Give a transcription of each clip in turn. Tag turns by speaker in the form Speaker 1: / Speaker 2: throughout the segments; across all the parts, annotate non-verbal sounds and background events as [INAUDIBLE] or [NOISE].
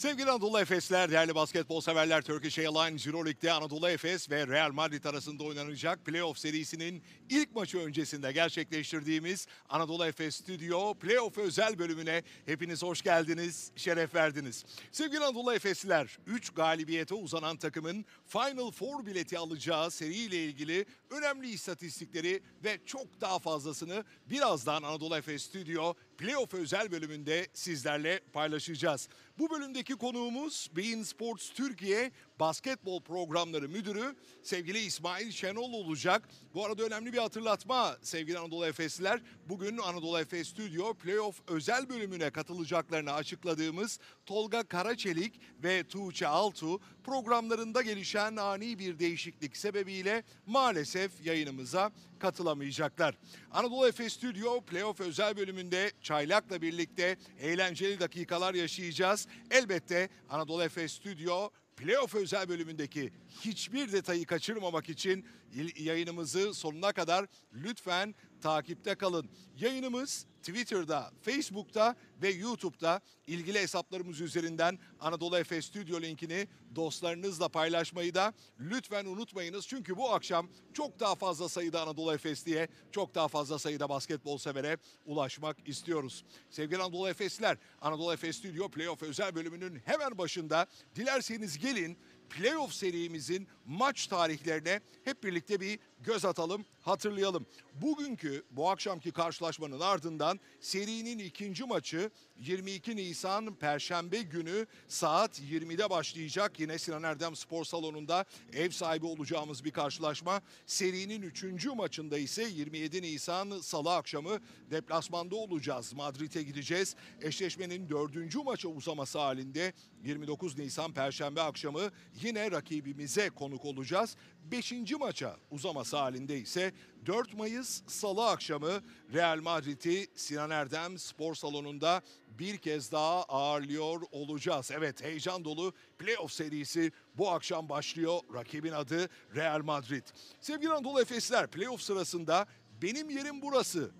Speaker 1: Sevgili Anadolu Efesler, değerli basketbol severler Turkish Airlines Euroleague'de Anadolu Efes ve Real Madrid arasında oynanacak playoff serisinin ilk maçı öncesinde gerçekleştirdiğimiz Anadolu Efes Stüdyo playoff özel bölümüne hepiniz hoş geldiniz, şeref verdiniz. Sevgili Anadolu Efesliler, 3 galibiyete uzanan takımın Final Four bileti alacağı seriyle ilgili önemli istatistikleri ve çok daha fazlasını birazdan Anadolu Efes Stüdyo playoff özel bölümünde sizlerle paylaşacağız. Bu bölümdeki konuğumuz Bein Sports Türkiye Basketbol Programları Müdürü sevgili İsmail Şenol olacak. Bu arada önemli bir hatırlatma sevgili Anadolu Efesliler. Bugün Anadolu Efes Stüdyo Playoff özel bölümüne katılacaklarını açıkladığımız Tolga Karaçelik ve Tuğçe Altu programlarında gelişen ani bir değişiklik sebebiyle maalesef yayınımıza katılamayacaklar. Anadolu Efes Stüdyo Playoff özel bölümünde Çaylak'la birlikte eğlenceli dakikalar yaşayacağız. Elbette Anadolu Efes Stüdyo Playoff özel bölümündeki hiçbir detayı kaçırmamak için yayınımızı sonuna kadar lütfen takipte kalın. Yayınımız Twitter'da, Facebook'ta ve YouTube'da ilgili hesaplarımız üzerinden Anadolu Efes Stüdyo linkini dostlarınızla paylaşmayı da lütfen unutmayınız. Çünkü bu akşam çok daha fazla sayıda Anadolu Efes çok daha fazla sayıda basketbol severe ulaşmak istiyoruz. Sevgili Anadolu Efesler, Anadolu Efes Stüdyo Playoff özel bölümünün hemen başında dilerseniz gelin playoff serimizin maç tarihlerine hep birlikte bir göz atalım, hatırlayalım. Bugünkü bu akşamki karşılaşmanın ardından serinin ikinci maçı 22 Nisan Perşembe günü saat 20'de başlayacak. Yine Sinan Erdem Spor Salonu'nda ev sahibi olacağımız bir karşılaşma. Serinin üçüncü maçında ise 27 Nisan Salı akşamı deplasmanda olacağız. Madrid'e gideceğiz. Eşleşmenin dördüncü maça uzaması halinde 29 Nisan Perşembe akşamı yine rakibimize konuk olacağız. Beşinci maça uzaması halinde ise 4 Mayıs Salı akşamı Real Madrid'i Sinan Erdem Spor Salonu'nda bir kez daha ağırlıyor olacağız. Evet heyecan dolu playoff serisi bu akşam başlıyor. Rakibin adı Real Madrid. Sevgili Anadolu Efesler playoff sırasında benim yerim burası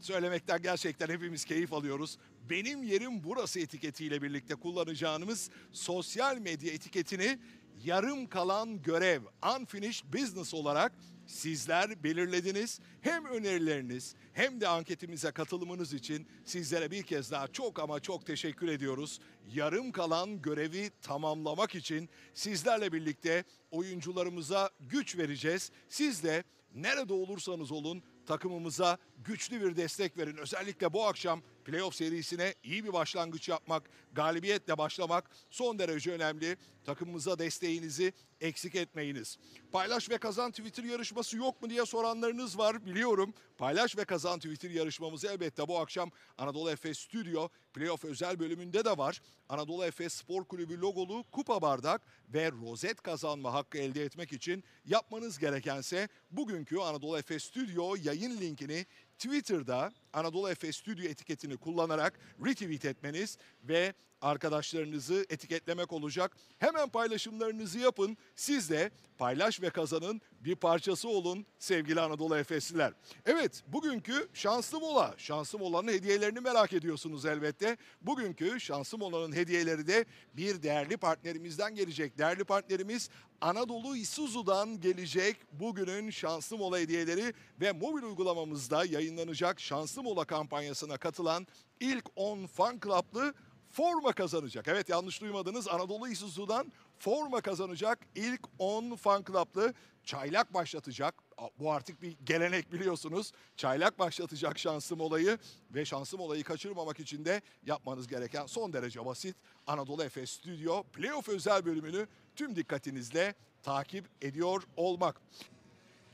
Speaker 1: söylemekten gerçekten hepimiz keyif alıyoruz. Benim yerim burası etiketiyle birlikte kullanacağımız sosyal medya etiketini yarım kalan görev unfinished business olarak sizler belirlediniz. Hem önerileriniz hem de anketimize katılımınız için sizlere bir kez daha çok ama çok teşekkür ediyoruz. Yarım kalan görevi tamamlamak için sizlerle birlikte oyuncularımıza güç vereceğiz. Siz de nerede olursanız olun takımımıza güçlü bir destek verin. Özellikle bu akşam playoff serisine iyi bir başlangıç yapmak, galibiyetle başlamak son derece önemli. Takımımıza desteğinizi eksik etmeyiniz. Paylaş ve kazan Twitter yarışması yok mu diye soranlarınız var biliyorum. Paylaş ve kazan Twitter yarışmamız elbette bu akşam Anadolu Efes Stüdyo playoff özel bölümünde de var. Anadolu Efes Spor Kulübü logolu kupa bardak ve rozet kazanma hakkı elde etmek için yapmanız gerekense bugünkü Anadolu Efes Stüdyo yayın linkini Twitter'da Anadolu Efes Stüdyo etiketini kullanarak retweet etmeniz ve arkadaşlarınızı etiketlemek olacak. Hemen paylaşımlarınızı yapın. Siz de paylaş ve kazanın bir parçası olun sevgili Anadolu Efesliler. Evet bugünkü şanslı mola. Şanslı molanın hediyelerini merak ediyorsunuz elbette. Bugünkü şanslı molanın hediyeleri de bir değerli partnerimizden gelecek. Değerli partnerimiz Anadolu Isuzu'dan gelecek bugünün şanslı mola hediyeleri ve mobil uygulamamızda yayınlanacak şanslı mola kampanyasına katılan ilk 10 fan club'lı forma kazanacak. Evet yanlış duymadınız Anadolu Isuzu'dan forma kazanacak ilk 10 fan club'lı çaylak başlatacak. Bu artık bir gelenek biliyorsunuz. Çaylak başlatacak şansım olayı ve şansım olayı kaçırmamak için de yapmanız gereken son derece basit. Anadolu Efes Stüdyo Playoff özel bölümünü tüm dikkatinizle takip ediyor olmak.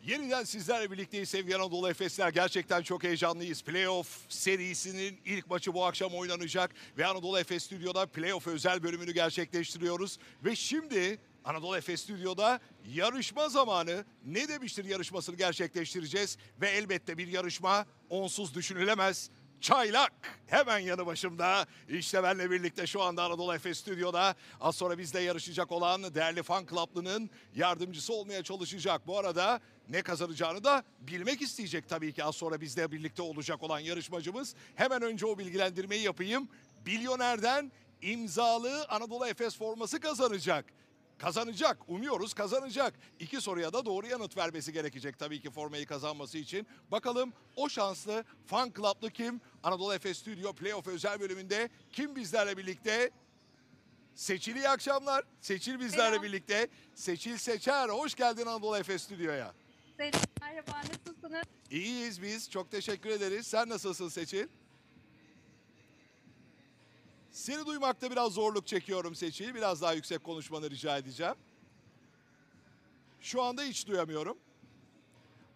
Speaker 1: Yeniden sizlerle birlikteyiz sevgili Anadolu Efesler. Gerçekten çok heyecanlıyız. Playoff serisinin ilk maçı bu akşam oynanacak. Ve Anadolu Efes Stüdyo'da playoff özel bölümünü gerçekleştiriyoruz. Ve şimdi Anadolu Efes Stüdyo'da yarışma zamanı ne demiştir yarışmasını gerçekleştireceğiz. Ve elbette bir yarışma onsuz düşünülemez. Çaylak hemen yanı başımda. İşte benle birlikte şu anda Anadolu Efes Stüdyo'da az sonra bizle yarışacak olan değerli fan club'lının yardımcısı olmaya çalışacak. Bu arada ne kazanacağını da bilmek isteyecek tabii ki az sonra bizle birlikte olacak olan yarışmacımız. Hemen önce o bilgilendirmeyi yapayım. Bilyoner'den imzalı Anadolu Efes forması kazanacak. Kazanacak. Umuyoruz kazanacak. İki soruya da doğru yanıt vermesi gerekecek tabii ki formayı kazanması için. Bakalım o şanslı fan club'lı kim? Anadolu Efes Stüdyo Playoff özel bölümünde kim bizlerle birlikte? Seçil iyi akşamlar. Seçil bizlerle
Speaker 2: Selam.
Speaker 1: birlikte. Seçil Seçer. Hoş geldin Anadolu Efes Stüdyo'ya.
Speaker 2: Selam, merhaba, nasılsınız?
Speaker 1: İyiyiz biz. Çok teşekkür ederiz. Sen nasılsın Seçil? Seni duymakta biraz zorluk çekiyorum Seçil. Biraz daha yüksek konuşmanı rica edeceğim. Şu anda hiç duyamıyorum.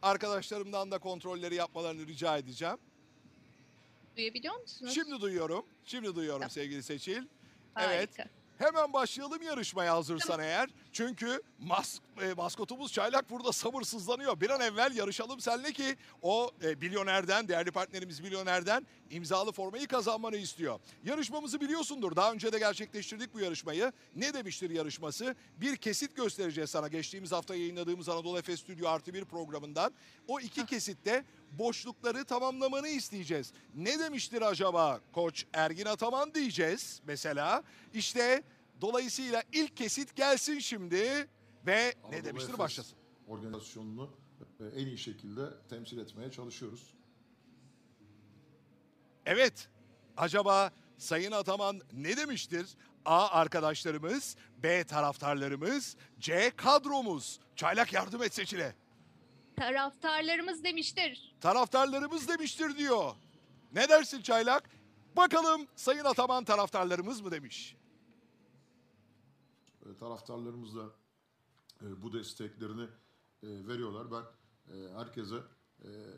Speaker 1: Arkadaşlarımdan da kontrolleri yapmalarını rica edeceğim.
Speaker 2: Duyabiliyor musunuz?
Speaker 1: Şimdi duyuyorum. Şimdi duyuyorum
Speaker 2: Tamam.
Speaker 1: sevgili Seçil. Evet.
Speaker 2: Harika.
Speaker 1: Hemen başlayalım yarışmaya hazırsan eğer. Çünkü mas, e, maskotumuz Çaylak burada sabırsızlanıyor. Bir an evvel yarışalım seninle ki o e, milyonerden, değerli partnerimiz milyonerden imzalı formayı kazanmanı istiyor. Yarışmamızı biliyorsundur. Daha önce de gerçekleştirdik bu yarışmayı. Ne demiştir yarışması? Bir kesit göstereceğiz sana geçtiğimiz hafta yayınladığımız Anadolu Efes Stüdyo Artı Bir programından. O iki kesitte boşlukları tamamlamanı isteyeceğiz. Ne demiştir acaba koç Ergin Ataman diyeceğiz mesela. İşte dolayısıyla ilk kesit gelsin şimdi ve ne
Speaker 3: Anadolu
Speaker 1: demiştir
Speaker 3: Efes
Speaker 1: başlasın.
Speaker 3: Organizasyonunu e, en iyi şekilde temsil etmeye çalışıyoruz.
Speaker 1: Evet acaba Sayın Ataman ne demiştir? A arkadaşlarımız, B taraftarlarımız, C kadromuz. Çaylak yardım et seçile.
Speaker 2: Taraftarlarımız demiştir.
Speaker 1: Taraftarlarımız demiştir diyor. Ne dersin Çaylak? Bakalım Sayın Ataman taraftarlarımız mı demiş?
Speaker 3: E, Taraftarlarımız da e, bu desteklerini e, veriyorlar. Ben herkese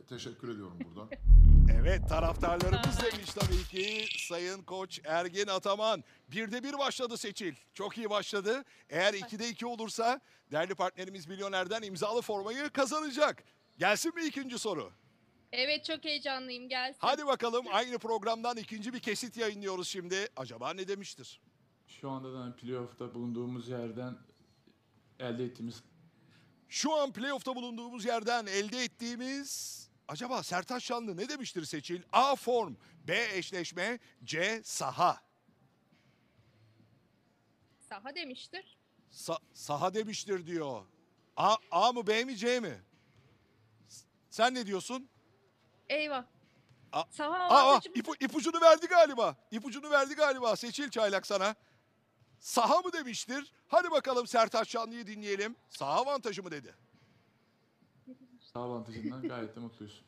Speaker 3: teşekkür ediyorum buradan. [LAUGHS]
Speaker 1: Evet taraftarlarımız demiş tabii ki Sayın Koç Ergin Ataman. Birde bir başladı Seçil. Çok iyi başladı. Eğer ikide iki olursa değerli partnerimiz Milyoner'den imzalı formayı kazanacak. Gelsin mi ikinci soru?
Speaker 2: Evet çok heyecanlıyım gelsin.
Speaker 1: Hadi bakalım aynı programdan ikinci bir kesit yayınlıyoruz şimdi. Acaba ne demiştir?
Speaker 4: Şu anda da playoff'ta bulunduğumuz yerden elde ettiğimiz
Speaker 1: Şu an playoff'ta bulunduğumuz yerden elde ettiğimiz acaba Sertaç Şanlı ne demiştir Seçil? A form, B eşleşme, C saha.
Speaker 2: Saha demiştir.
Speaker 1: Sa- saha demiştir diyor. A, A mı B mi C mi? S- Sen ne diyorsun?
Speaker 2: Eyvah.
Speaker 1: A-
Speaker 2: Saha
Speaker 1: Aa, aa, ipu- ipucunu verdi galiba. İpucunu verdi galiba. Seçil Çaylak sana. Saha mı demiştir? Hadi bakalım Sertaç Şanlı'yı dinleyelim. Saha avantajı mı dedi?
Speaker 4: sağ avantajından gayet de mutluyuz.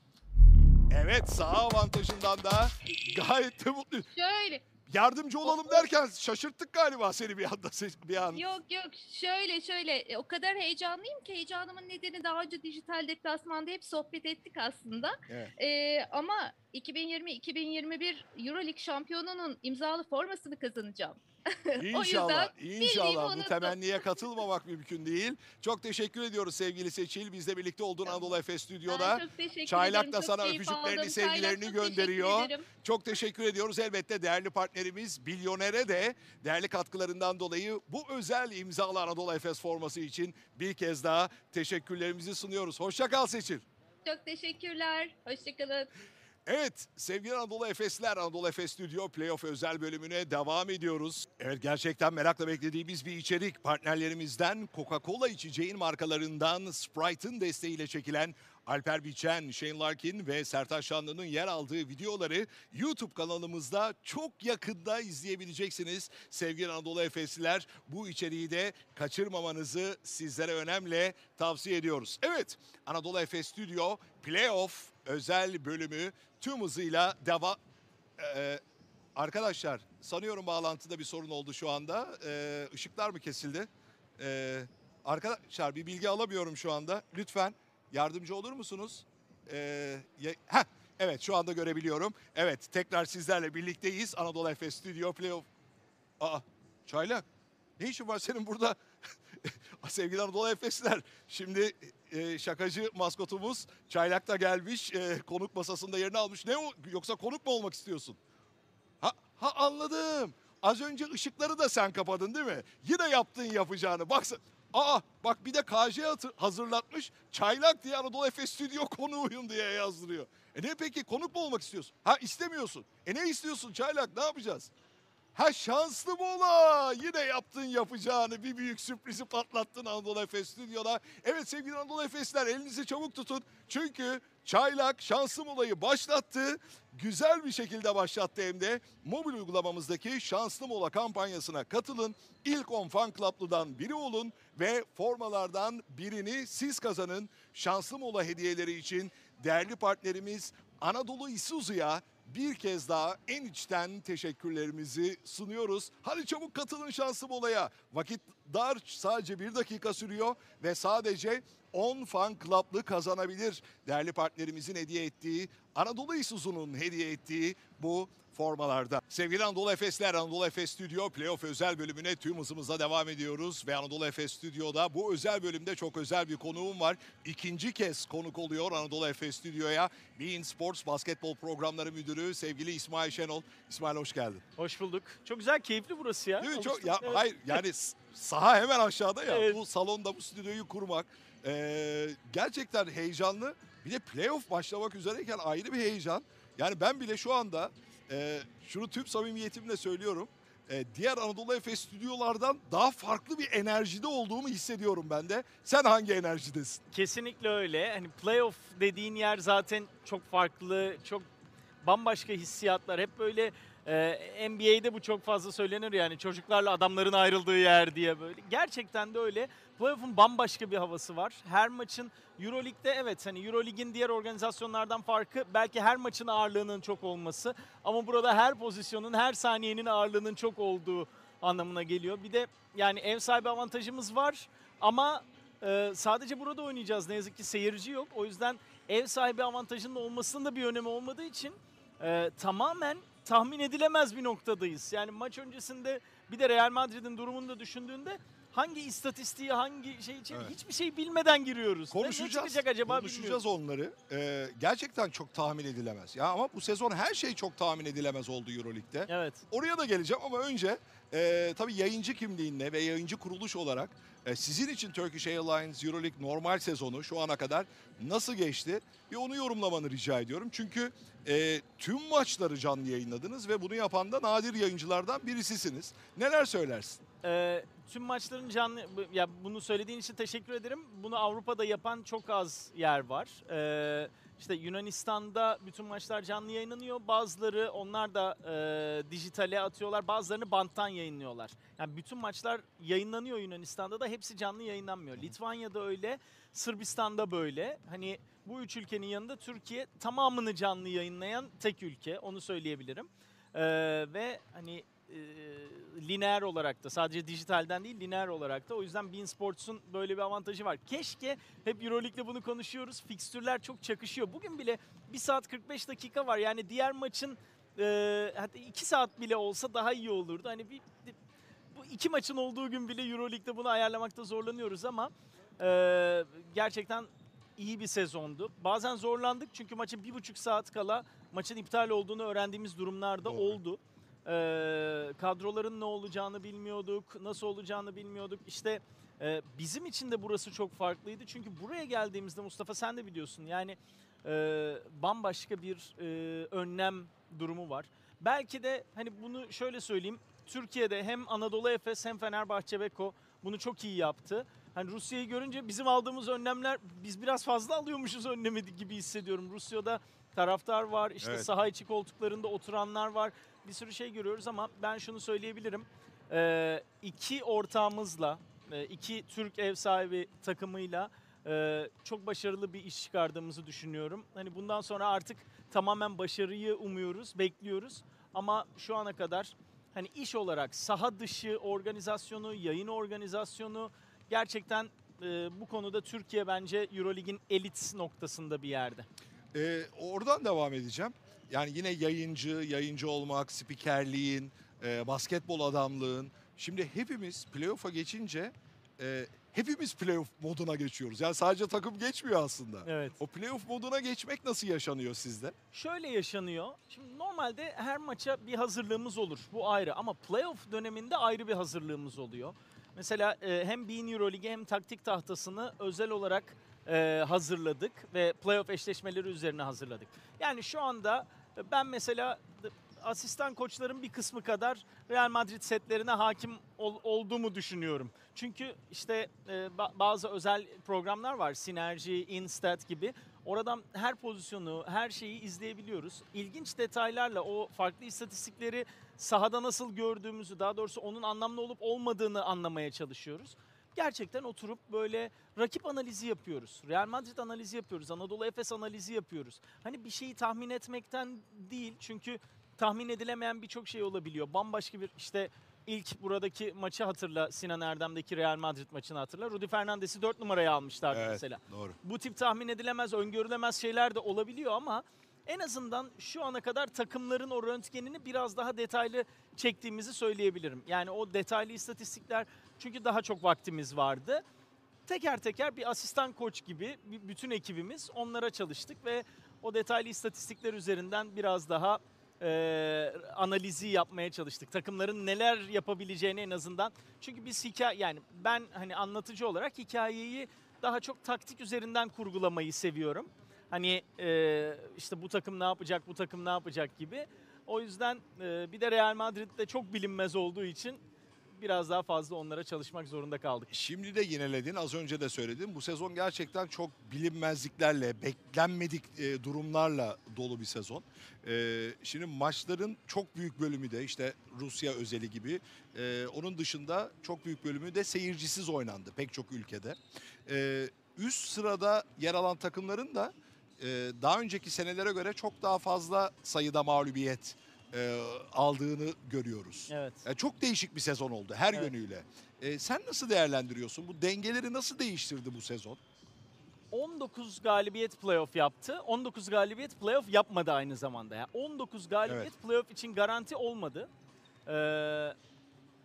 Speaker 1: Evet saha avantajından da gayet de mutluyuz.
Speaker 2: Şöyle.
Speaker 1: Yardımcı olalım derken şaşırttık galiba seni bir anda bir an.
Speaker 2: Yok yok şöyle şöyle E, o kadar heyecanlıyım ki heyecanımın nedeni daha önce dijital deplasmanda hep sohbet ettik aslında.
Speaker 1: Evet.
Speaker 2: Ee, ama 2020-2021 Euroleague şampiyonunun imzalı formasını kazanacağım. [LAUGHS]
Speaker 1: İnşallah, inşallah bu temenniye [LAUGHS] katılmamak mümkün değil. Çok teşekkür ediyoruz sevgili Seçil. Bizle birlikte olduğun Anadolu Efes Stüdyo'da.
Speaker 2: çok
Speaker 1: Çaylak
Speaker 2: ederim.
Speaker 1: da
Speaker 2: çok
Speaker 1: sana
Speaker 2: keyif
Speaker 1: öpücüklerini, sevgilerini
Speaker 2: Çaylak, çok
Speaker 1: gönderiyor.
Speaker 2: teşekkür.
Speaker 1: Çok teşekkür ediyoruz. Elbette değerli partnerimiz Bilyoner'e de değerli katkılarından dolayı bu özel imzalı Anadolu Efes forması için bir kez daha teşekkürlerimizi sunuyoruz. Hoşça kal Seçil.
Speaker 2: Çok teşekkürler. Hoşçakalın.
Speaker 1: Evet sevgili Anadolu Efesler Anadolu Efes Stüdyo Playoff özel bölümüne devam ediyoruz. Evet gerçekten merakla beklediğimiz bir içerik partnerlerimizden Coca-Cola içeceğin markalarından Sprite'ın desteğiyle çekilen Alper Biçen, Shane Larkin ve Sertaç Şanlı'nın yer aldığı videoları YouTube kanalımızda çok yakında izleyebileceksiniz. Sevgili Anadolu Efesliler bu içeriği de kaçırmamanızı sizlere önemli tavsiye ediyoruz. Evet Anadolu Efes Stüdyo Playoff özel bölümü tüm hızıyla devam... Ee, arkadaşlar sanıyorum bağlantıda bir sorun oldu şu anda. Ee, ışıklar mı kesildi? Ee, arkadaşlar bir bilgi alamıyorum şu anda. Lütfen yardımcı olur musunuz? Ee, heh, evet şu anda görebiliyorum. Evet tekrar sizlerle birlikteyiz. Anadolu Efes Stüdyo Playoff... Aa Çaylak ne işin var senin burada? [LAUGHS] Sevgili Anadolu Efesler şimdi e, şakacı maskotumuz Çaylak da gelmiş e, konuk masasında yerini almış. Ne o yoksa konuk mu olmak istiyorsun? Ha, ha anladım. Az önce ışıkları da sen kapadın değil mi? Yine yaptığın yapacağını. Baksana. Aa bak bir de KJ hazırlatmış. Çaylak diye Anadolu Efes stüdyo konuğuyum diye yazdırıyor. E ne peki konuk mu olmak istiyorsun? Ha istemiyorsun. E ne istiyorsun Çaylak ne yapacağız? Ha şanslı mola. Yine yaptın yapacağını. Bir büyük sürprizi patlattın Anadolu Efes stüdyoda. Evet sevgili Anadolu Efesler elinizi çabuk tutun. Çünkü Çaylak şanslı molayı başlattı. Güzel bir şekilde başlattı hem de. Mobil uygulamamızdaki şanslı mola kampanyasına katılın. İlk 10 fan club'lıdan biri olun ve formalardan birini siz kazanın. Şanslı mola hediyeleri için değerli partnerimiz Anadolu Isuzu'ya bir kez daha en içten teşekkürlerimizi sunuyoruz. Hadi çabuk katılın şanslı molaya. Vakit dar sadece bir dakika sürüyor ve sadece 10 fan club'lı kazanabilir. Değerli partnerimizin hediye ettiği, Anadolu Isuzu'nun hediye ettiği bu formalarda. Sevgili Anadolu Efesler, Anadolu Efes Stüdyo Playoff özel bölümüne tüm hızımızla devam ediyoruz. Ve Anadolu Efes Stüdyo'da bu özel bölümde çok özel bir konuğum var. İkinci kez konuk oluyor Anadolu Efes Stüdyo'ya. Bein Sports Basketbol Programları Müdürü sevgili İsmail Şenol. İsmail hoş geldin.
Speaker 5: Hoş bulduk. Çok güzel, keyifli burası ya.
Speaker 1: Değil mi? Çok, ya,
Speaker 5: evet.
Speaker 1: Hayır yani saha hemen aşağıda ya.
Speaker 5: Evet.
Speaker 1: Bu salonda bu stüdyoyu kurmak ee, gerçekten heyecanlı. Bir de playoff başlamak üzereyken ayrı bir heyecan. Yani ben bile şu anda e, şunu tüm samimiyetimle söylüyorum. E, diğer Anadolu Efes stüdyolardan daha farklı bir enerjide olduğumu hissediyorum ben de. Sen hangi enerjidesin?
Speaker 5: Kesinlikle öyle. Hani playoff dediğin yer zaten çok farklı, çok bambaşka hissiyatlar. Hep böyle e, NBA'de bu çok fazla söylenir yani çocuklarla adamların ayrıldığı yer diye böyle. Gerçekten de öyle. Playoff'un bambaşka bir havası var. Her maçın Euroleague'de evet hani Euroleague'in diğer organizasyonlardan farkı belki her maçın ağırlığının çok olması ama burada her pozisyonun, her saniyenin ağırlığının çok olduğu anlamına geliyor. Bir de yani ev sahibi avantajımız var ama e, sadece burada oynayacağız. Ne yazık ki seyirci yok. O yüzden ev sahibi avantajının olmasının da bir önemi olmadığı için e, tamamen tahmin edilemez bir noktadayız. Yani maç öncesinde bir de Real Madrid'in durumunu da düşündüğünde hangi istatistiği hangi şey için
Speaker 1: Evet.
Speaker 5: hiçbir şey bilmeden giriyoruz. Ve ne
Speaker 1: Konuşacağız.
Speaker 5: çıkacak acaba
Speaker 1: konuşacağız onları. Ee, gerçekten çok tahmin edilemez. Ya ama bu sezon her şey çok tahmin edilemez oldu EuroLeague'de.
Speaker 5: Evet.
Speaker 1: Oraya da geleceğim ama önce e, tabii yayıncı kimliğinle ve yayıncı kuruluş olarak e, sizin için Turkish Airlines Euroleague normal sezonu şu ana kadar nasıl geçti? Bir onu yorumlamanı rica ediyorum. Çünkü e, tüm maçları canlı yayınladınız ve bunu yapan da nadir yayıncılardan birisisiniz. Neler söylersin?
Speaker 5: Ee, tüm maçların canlı ya bunu söylediğin için teşekkür ederim. Bunu Avrupa'da yapan çok az yer var. Ee, işte Yunanistan'da bütün maçlar canlı yayınlanıyor. Bazıları onlar da e, dijitale atıyorlar. Bazılarını banttan yayınlıyorlar. Yani bütün maçlar yayınlanıyor Yunanistan'da da hepsi canlı yayınlanmıyor. Litvanya'da öyle, Sırbistan'da böyle. Hani bu üç ülkenin yanında Türkiye tamamını canlı yayınlayan tek ülke. Onu söyleyebilirim. Ee, ve hani e, lineer olarak da sadece dijitalden değil lineer olarak da o yüzden Bein Sports'un böyle bir avantajı var. Keşke hep Euroleague'le bunu konuşuyoruz. Fikstürler çok çakışıyor. Bugün bile 1 saat 45 dakika var. Yani diğer maçın e, hatta 2 saat bile olsa daha iyi olurdu. Hani bir, bu iki maçın olduğu gün bile Euroleague'de bunu ayarlamakta zorlanıyoruz ama e, gerçekten iyi bir sezondu. Bazen zorlandık çünkü maçın bir buçuk saat kala maçın iptal olduğunu öğrendiğimiz durumlarda
Speaker 1: Doğru.
Speaker 5: oldu. Ee, kadroların ne olacağını bilmiyorduk, nasıl olacağını bilmiyorduk. İşte e, bizim için de burası çok farklıydı. Çünkü buraya geldiğimizde Mustafa sen de biliyorsun yani e, bambaşka bir e, önlem durumu var. Belki de hani bunu şöyle söyleyeyim. Türkiye'de hem Anadolu Efes hem Fenerbahçe Beko bunu çok iyi yaptı. Hani Rusya'yı görünce bizim aldığımız önlemler biz biraz fazla alıyormuşuz önlemi gibi hissediyorum. Rusya'da taraftar var, işte
Speaker 1: Evet.
Speaker 5: saha içi koltuklarında oturanlar var. Bir sürü şey görüyoruz ama ben şunu söyleyebilirim. Ee, iki ortağımızla, e, iki Türk ev sahibi takımıyla e, çok başarılı bir iş çıkardığımızı düşünüyorum. Hani bundan sonra artık tamamen başarıyı umuyoruz, bekliyoruz. Ama şu ana kadar hani iş olarak saha dışı organizasyonu, yayın organizasyonu gerçekten e, bu konuda Türkiye bence Eurolig'in elit noktasında bir yerde.
Speaker 1: Ee, oradan devam edeceğim. Yani yine yayıncı, yayıncı olmak, spikerliğin, e, basketbol adamlığın. Şimdi hepimiz playoff'a geçince e, hepimiz playoff moduna geçiyoruz. Yani sadece takım geçmiyor aslında.
Speaker 5: Evet.
Speaker 1: O playoff moduna geçmek nasıl yaşanıyor sizde?
Speaker 5: Şöyle yaşanıyor. Şimdi normalde her maça bir hazırlığımız olur. Bu ayrı ama playoff döneminde ayrı bir hazırlığımız oluyor. Mesela e, hem Bein Euroleague hem taktik tahtasını özel olarak e, hazırladık ve playoff eşleşmeleri üzerine hazırladık. Yani şu anda ben mesela asistan koçların bir kısmı kadar Real Madrid setlerine hakim ol- olduğumu düşünüyorum. Çünkü işte e, ba- bazı özel programlar var. Sinerji, Instat gibi. Oradan her pozisyonu, her şeyi izleyebiliyoruz. İlginç detaylarla o farklı istatistikleri sahada nasıl gördüğümüzü, daha doğrusu onun anlamlı olup olmadığını anlamaya çalışıyoruz. Gerçekten oturup böyle rakip analizi yapıyoruz. Real Madrid analizi yapıyoruz. Anadolu Efes analizi yapıyoruz. Hani bir şeyi tahmin etmekten değil çünkü tahmin edilemeyen birçok şey olabiliyor. Bambaşka bir işte ilk buradaki maçı hatırla Sinan Erdem'deki Real Madrid maçını hatırla. Rudy Fernandes'i 4 numaraya almışlardı
Speaker 1: Evet,
Speaker 5: mesela.
Speaker 1: doğru.
Speaker 5: Bu tip tahmin edilemez, öngörülemez şeyler de olabiliyor ama en azından şu ana kadar takımların o röntgenini biraz daha detaylı çektiğimizi söyleyebilirim. Yani o detaylı istatistikler çünkü daha çok vaktimiz vardı. Teker teker bir asistan koç gibi bütün ekibimiz onlara çalıştık ve o detaylı istatistikler üzerinden biraz daha e, analizi yapmaya çalıştık. Takımların neler yapabileceğini en azından. Çünkü biz hikaye yani ben hani anlatıcı olarak hikayeyi daha çok taktik üzerinden kurgulamayı seviyorum. Hani e, işte bu takım ne yapacak, bu takım ne yapacak gibi. O yüzden e, bir de Real Madrid'de çok bilinmez olduğu için biraz daha fazla onlara çalışmak zorunda kaldık.
Speaker 1: Şimdi de yineledin, az önce de söyledim. Bu sezon gerçekten çok bilinmezliklerle, beklenmedik e, durumlarla dolu bir sezon. E, şimdi maçların çok büyük bölümü de işte Rusya özeli gibi. e, onun dışında çok büyük bölümü de seyircisiz oynandı pek çok ülkede. E, üst sırada yer alan takımların da e, daha önceki senelere göre çok daha fazla sayıda mağlubiyet e, aldığını görüyoruz.
Speaker 5: Evet.
Speaker 1: Yani çok değişik bir sezon oldu her
Speaker 5: Evet.
Speaker 1: yönüyle. Sen nasıl değerlendiriyorsun? Bu dengeleri nasıl değiştirdi bu sezon?
Speaker 5: 19 galibiyet playoff yaptı. 19 galibiyet playoff yapmadı aynı zamanda. Yani 19 galibiyet playoff için garanti olmadı. Ee,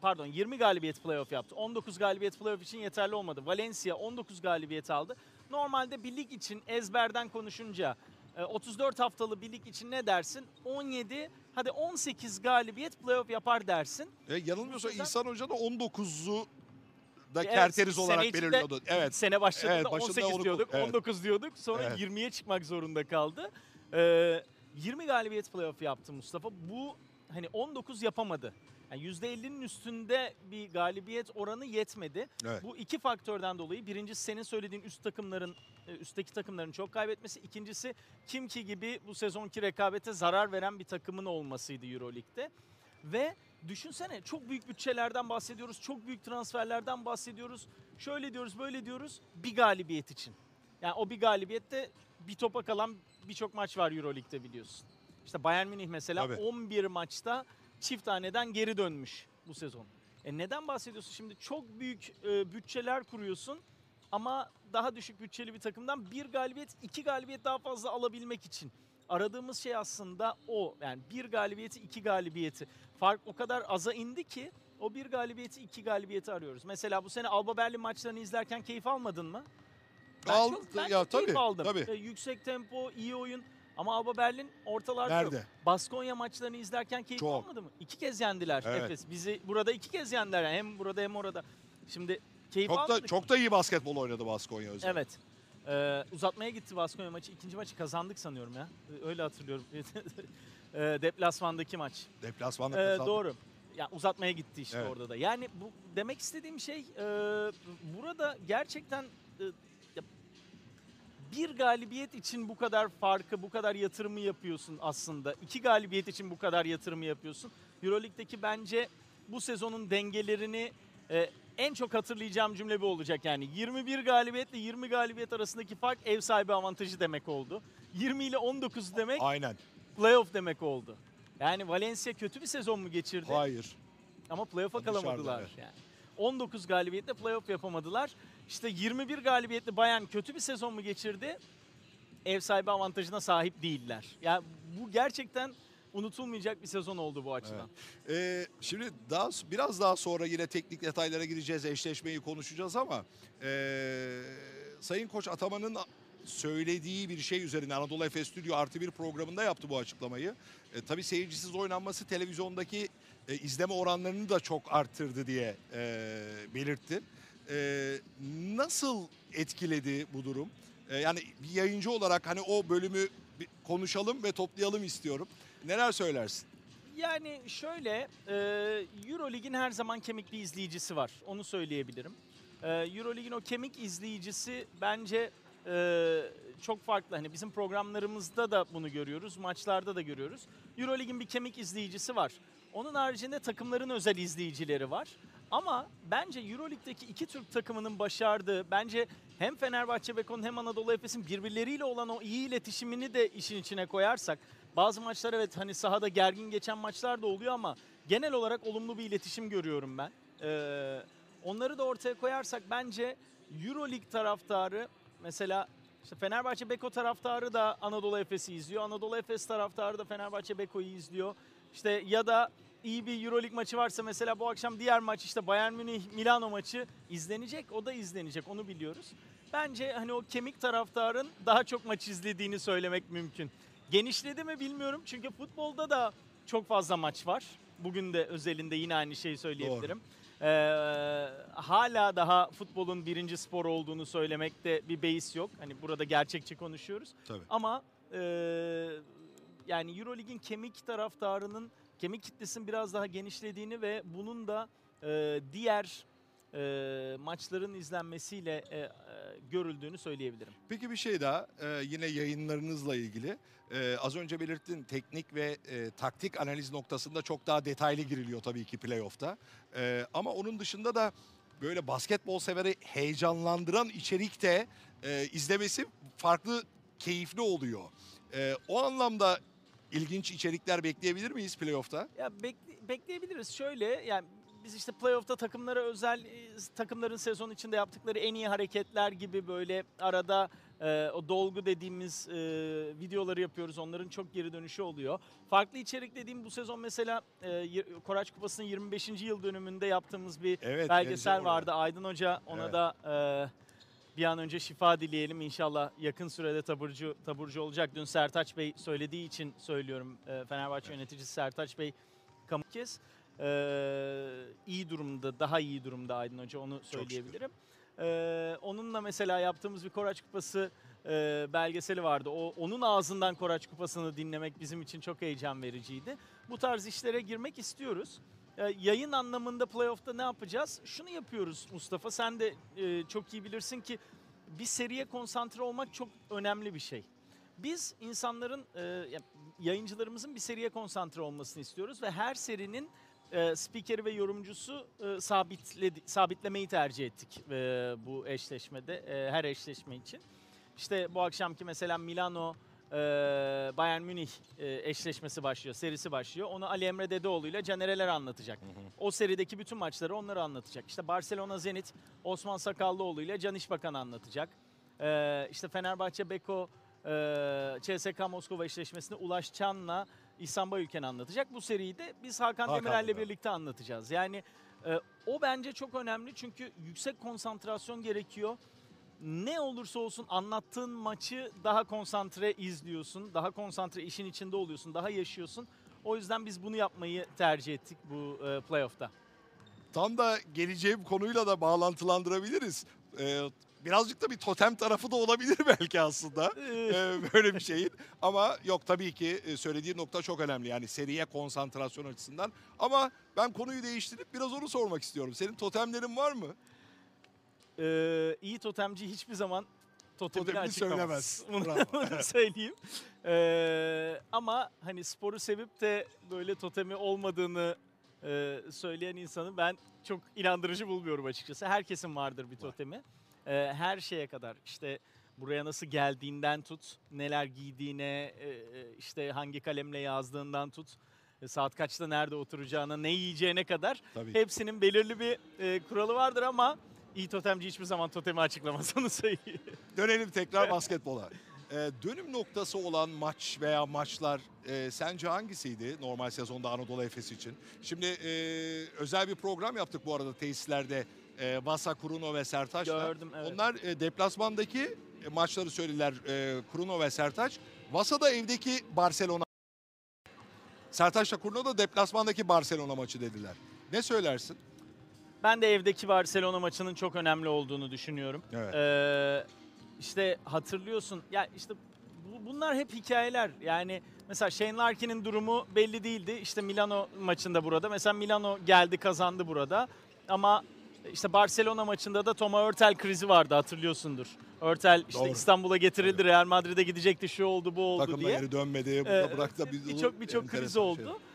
Speaker 5: pardon 20 galibiyet playoff yaptı. 19 galibiyet playoff için yeterli olmadı. Valencia 19 galibiyet aldı. Normalde bir lig için ezberden konuşunca e, 34 haftalı bir lig için ne dersin? 17 hadi 18 galibiyet playoff yapar dersin.
Speaker 1: E, yanılmıyorsam
Speaker 5: Bu sezon-
Speaker 1: İhsan Hoca da 19'u da
Speaker 5: Evet,
Speaker 1: kerteriz olarak belirliyordu. Evet.
Speaker 5: Sene başladığında
Speaker 1: Evet, başında
Speaker 5: 18
Speaker 1: onu-
Speaker 5: diyorduk,
Speaker 1: evet.
Speaker 5: 19 diyorduk. Sonra
Speaker 1: Evet.
Speaker 5: 20'ye çıkmak zorunda kaldı. Ee, 20 galibiyet playoff yaptı Mustafa. Bu hani 19 yapamadı. Yani %50'nin üstünde bir galibiyet oranı yetmedi.
Speaker 1: Evet.
Speaker 5: Bu iki faktörden dolayı birincisi senin söylediğin üst takımların e, üstteki takımların çok kaybetmesi. İkincisi Kimki gibi bu sezonki rekabete zarar veren bir takımın olmasıydı EuroLeague'de. Ve düşünsene çok büyük bütçelerden bahsediyoruz, çok büyük transferlerden bahsediyoruz. Şöyle diyoruz, böyle diyoruz bir galibiyet için. Yani o bir galibiyette bir topa kalan birçok maç var EuroLeague'de biliyorsun. İşte Bayern Münih mesela
Speaker 1: Tabii.
Speaker 5: 11 maçta çift taneden geri dönmüş bu sezon. E neden bahsediyorsun şimdi? Çok büyük e, bütçeler kuruyorsun ama daha düşük bütçeli bir takımdan bir galibiyet, iki galibiyet daha fazla alabilmek için. Aradığımız şey aslında o. Yani bir galibiyeti, iki galibiyeti. Fark o kadar aza indi ki o bir galibiyeti, iki galibiyeti arıyoruz. Mesela bu sene Alba Berlin maçlarını izlerken keyif almadın mı? Ben
Speaker 1: Al-
Speaker 5: çok, ben
Speaker 1: ya
Speaker 5: çok keyif
Speaker 1: tabii,
Speaker 5: aldım.
Speaker 1: tabii.
Speaker 5: E, yüksek tempo, iyi oyun. Ama Alba Berlin ortalarda yok.
Speaker 1: Nerede?
Speaker 5: Baskonya maçlarını izlerken keyif
Speaker 1: Çok.
Speaker 5: almadı mı? İki kez yendiler
Speaker 1: Evet.
Speaker 5: Efes. Bizi burada iki kez yendiler. Yani Hem burada hem orada. Şimdi keyif
Speaker 1: Çok da
Speaker 5: almadık.
Speaker 1: çok da iyi basketbol oynadı Baskonya özellikle.
Speaker 5: Evet. Ee, uzatmaya gitti Baskonya maçı. İkinci maçı kazandık sanıyorum ya. Ee, Öyle hatırlıyorum. [LAUGHS] ee, deplasmandaki maç.
Speaker 1: Deplasmanda
Speaker 5: Ee,
Speaker 1: kazandı.
Speaker 5: doğru. Ya uzatmaya gitti işte
Speaker 1: Evet.
Speaker 5: orada da. Yani bu demek istediğim şey e, burada gerçekten e, bir galibiyet için bu kadar farkı, bu kadar yatırımı yapıyorsun aslında. İki galibiyet için bu kadar yatırımı yapıyorsun. Euroleague'deki bence bu sezonun dengelerini e, en çok hatırlayacağım cümle bu olacak yani. 21 galibiyetle 20 galibiyet arasındaki fark ev sahibi avantajı demek oldu. 20 ile 19 demek
Speaker 1: Aynen.
Speaker 5: playoff demek oldu. Yani Valencia kötü bir sezon mu geçirdi?
Speaker 1: Hayır.
Speaker 5: Ama playoff'a kalamadılar.
Speaker 1: evet.
Speaker 5: Yani. 19 galibiyetle playoff yapamadılar. İşte 21 galibiyetli Bayern kötü bir sezon mu geçirdi? Ev sahibi avantajına sahip değiller. Yani bu gerçekten unutulmayacak bir sezon oldu bu açıdan.
Speaker 1: Ee, şimdi daha biraz daha sonra yine teknik detaylara gireceğiz, eşleşmeyi konuşacağız ama ee, Sayın Koç Ataman'ın söylediği bir şey üzerine Anadolu Efes Stüdyo Artı Bir programında yaptı bu açıklamayı. E, tabii seyircisiz oynanması televizyondaki e, izleme oranlarını da çok arttırdı diye e, belirtti. E, nasıl etkiledi bu durum? E, yani bir yayıncı olarak hani o bölümü konuşalım ve toplayalım istiyorum. Neler söylersin?
Speaker 5: Yani şöyle, e, Eurolig'in her zaman kemik bir izleyicisi var. Onu söyleyebilirim. E, Eurolig'in o kemik izleyicisi bence e, çok farklı. Hani bizim programlarımızda da bunu görüyoruz, maçlarda da görüyoruz. Eurolig'in bir kemik izleyicisi var. Onun haricinde takımların özel izleyicileri var. Ama bence Euroleague'deki iki Türk takımının başardığı, bence hem Fenerbahçe Beko'nun hem Anadolu Efes'in birbirleriyle olan o iyi iletişimini de işin içine koyarsak, bazı maçlar evet hani sahada gergin geçen maçlar da oluyor ama genel olarak olumlu bir iletişim görüyorum ben. Ee, onları da ortaya koyarsak bence Euroleague taraftarı mesela işte Fenerbahçe Beko taraftarı da Anadolu Efes'i izliyor. Anadolu Efes taraftarı da Fenerbahçe Beko'yu izliyor. İşte ya da iyi bir Euroleague maçı varsa mesela bu akşam diğer maç işte Bayern Münih Milano maçı izlenecek. O da izlenecek onu biliyoruz. Bence hani o kemik taraftarın daha çok maç izlediğini söylemek mümkün. Genişledi mi bilmiyorum çünkü futbolda da çok fazla maç var. Bugün de özelinde yine aynı şeyi söyleyebilirim. Ee, hala daha futbolun birinci spor olduğunu söylemekte bir beis yok. Hani burada gerçekçi konuşuyoruz.
Speaker 1: Tabii.
Speaker 5: Ama e, yani Eurolig'in kemik taraftarının, kemik kitlesinin biraz daha genişlediğini ve bunun da e, diğer e, maçların izlenmesiyle e, e, görüldüğünü söyleyebilirim.
Speaker 1: Peki bir şey daha e, yine yayınlarınızla ilgili. E, az önce belirttin teknik ve e, taktik analiz noktasında çok daha detaylı giriliyor tabii ki playoff'ta. E, ama onun dışında da böyle basketbol severi heyecanlandıran içerikte e, izlemesi farklı keyifli oluyor. E, o anlamda ilginç içerikler bekleyebilir miyiz playoff'ta?
Speaker 5: Ya bekle- bekleyebiliriz. Şöyle yani biz işte playoff'ta takımlara özel e, takımların sezon içinde yaptıkları en iyi hareketler gibi böyle arada e, o dolgu dediğimiz e, videoları yapıyoruz. Onların çok geri dönüşü oluyor. Farklı içerik dediğim bu sezon mesela e, Koraç Kupası'nın 25. yıl dönümünde yaptığımız bir
Speaker 1: Evet.
Speaker 5: belgesel vardı. Aydın Hoca ona
Speaker 1: Evet.
Speaker 5: da e, bir an önce şifa dileyelim. İnşallah yakın sürede taburcu taburcu olacak. Dün Sertaç Bey söylediği için söylüyorum. E, Fenerbahçe yöneticisi Sertaç Bey kamu kez e, iyi durumda, daha iyi durumda Aydın Hoca onu söyleyebilirim. E, onunla mesela yaptığımız bir Koraç Kupası e, belgeseli vardı. O onun ağzından Koraç Kupası'nı dinlemek bizim için çok heyecan vericiydi. Bu tarz işlere girmek istiyoruz. E, yayın anlamında playoff'ta ne yapacağız? Şunu yapıyoruz Mustafa. Sen de e, çok iyi bilirsin ki bir seriye konsantre olmak çok önemli bir şey. Biz insanların, e, ya- yayıncılarımızın bir seriye konsantre olmasını istiyoruz ve her serinin spikeri ve yorumcusu e, sabitledi, sabitlemeyi tercih ettik bu eşleşmede, her eşleşme için. İşte bu akşamki mesela Milano e, Bayern Münih e, eşleşmesi başlıyor, serisi başlıyor. Onu Ali Emre Dedeoğlu ile Canereler anlatacak. O serideki bütün maçları onları anlatacak. İşte Barcelona Zenit Osman Sakallıoğlu ile Can İşbakan anlatacak. E, işte Fenerbahçe Beko e, CSK Moskova eşleşmesini Ulaş Çan'la İhsan Bayülken anlatacak. Bu seriyi de biz Hakan,
Speaker 1: Hakan
Speaker 5: Demirel'le
Speaker 1: Demirel.
Speaker 5: birlikte anlatacağız. Yani e, o bence çok önemli çünkü yüksek konsantrasyon gerekiyor ne olursa olsun anlattığın maçı daha konsantre izliyorsun. Daha konsantre işin içinde oluyorsun. Daha yaşıyorsun. O yüzden biz bunu yapmayı tercih ettik bu e, playoff'ta.
Speaker 1: Tam da geleceğim konuyla da bağlantılandırabiliriz. Ee, birazcık da bir totem tarafı da olabilir [LAUGHS] belki aslında. Ee, böyle bir şeyin. Ama yok tabii ki e, söylediği nokta çok önemli. Yani seriye konsantrasyon açısından. Ama ben konuyu değiştirip biraz onu sormak istiyorum. Senin totemlerin var mı?
Speaker 5: Ee, iyi totemci hiçbir zaman totemini,
Speaker 1: Totemini
Speaker 5: açıklamaz.
Speaker 1: söylemez. [LAUGHS]
Speaker 5: Bunu, söyleyeyim. Ee, ama hani sporu sevip de böyle totemi olmadığını e, söyleyen insanı ben çok inandırıcı bulmuyorum açıkçası. Herkesin vardır bir totemi. Ee, her şeye kadar işte buraya nasıl geldiğinden tut, neler giydiğine, e, e, işte hangi kalemle yazdığından tut, e, saat kaçta nerede oturacağına, ne yiyeceğine kadar
Speaker 1: Tabii.
Speaker 5: hepsinin belirli bir e, kuralı vardır ama iyi totemci hiçbir zaman totemi açıklamaz onu söyleyeyim.
Speaker 1: Dönelim tekrar basketbola. Ee, dönüm noktası olan maç veya maçlar e, sence hangisiydi normal sezonda Anadolu Efes için? Şimdi e, özel bir program yaptık bu arada tesislerde. E, Vasa, Kuruno ve Sertaç'la.
Speaker 5: Gördüm, evet.
Speaker 1: Onlar e, deplasmandaki e, maçları söylediler e, Kuruno ve Sertaç. Vasa'da evdeki Barcelona. Sertaç'la Kuruno da deplasmandaki Barcelona maçı dediler. Ne söylersin?
Speaker 5: Ben de evdeki Barcelona maçının çok önemli olduğunu düşünüyorum.
Speaker 1: Evet.
Speaker 5: Ee, işte hatırlıyorsun ya işte bu- bunlar hep hikayeler. Yani mesela Shane Larkin'in durumu belli değildi. İşte Milano maçında burada. Mesela Milano geldi kazandı burada. Ama işte Barcelona maçında da Thomas Örtel krizi vardı hatırlıyorsundur. Örtel işte
Speaker 1: Doğru.
Speaker 5: İstanbul'a getirildi. Real Madrid'e gidecekti şu oldu bu oldu
Speaker 1: Takımda
Speaker 5: diye.
Speaker 1: geri dönmedi. Burada
Speaker 5: Ee,
Speaker 1: bıraktı. Bir-
Speaker 5: Birçok birçok kriz
Speaker 1: enteresan
Speaker 5: oldu.
Speaker 1: şey.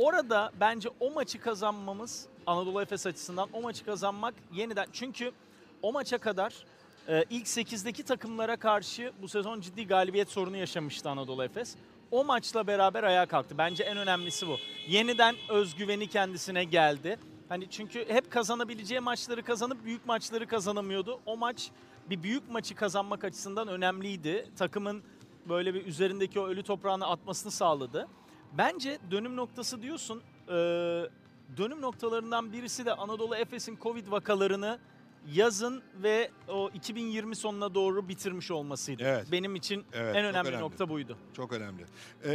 Speaker 5: Orada bence o maçı kazanmamız Anadolu Efes açısından o maçı kazanmak yeniden çünkü o maça kadar e, ilk 8'deki takımlara karşı bu sezon ciddi galibiyet sorunu yaşamıştı Anadolu Efes. O maçla beraber ayağa kalktı. Bence en önemlisi bu. Yeniden özgüveni kendisine geldi. Hani çünkü hep kazanabileceği maçları kazanıp büyük maçları kazanamıyordu. O maç bir büyük maçı kazanmak açısından önemliydi. Takımın böyle bir üzerindeki o ölü toprağını atmasını sağladı. Bence dönüm noktası diyorsun. eee, dönüm noktalarından birisi de Anadolu Efes'in Covid vakalarını yazın ve o 2020 sonuna doğru bitirmiş olmasıydı.
Speaker 1: Evet.
Speaker 5: Benim için
Speaker 1: Evet,
Speaker 5: en
Speaker 1: çok
Speaker 5: önemli,
Speaker 1: önemli.
Speaker 5: nokta buydu.
Speaker 1: Çok önemli. Ee,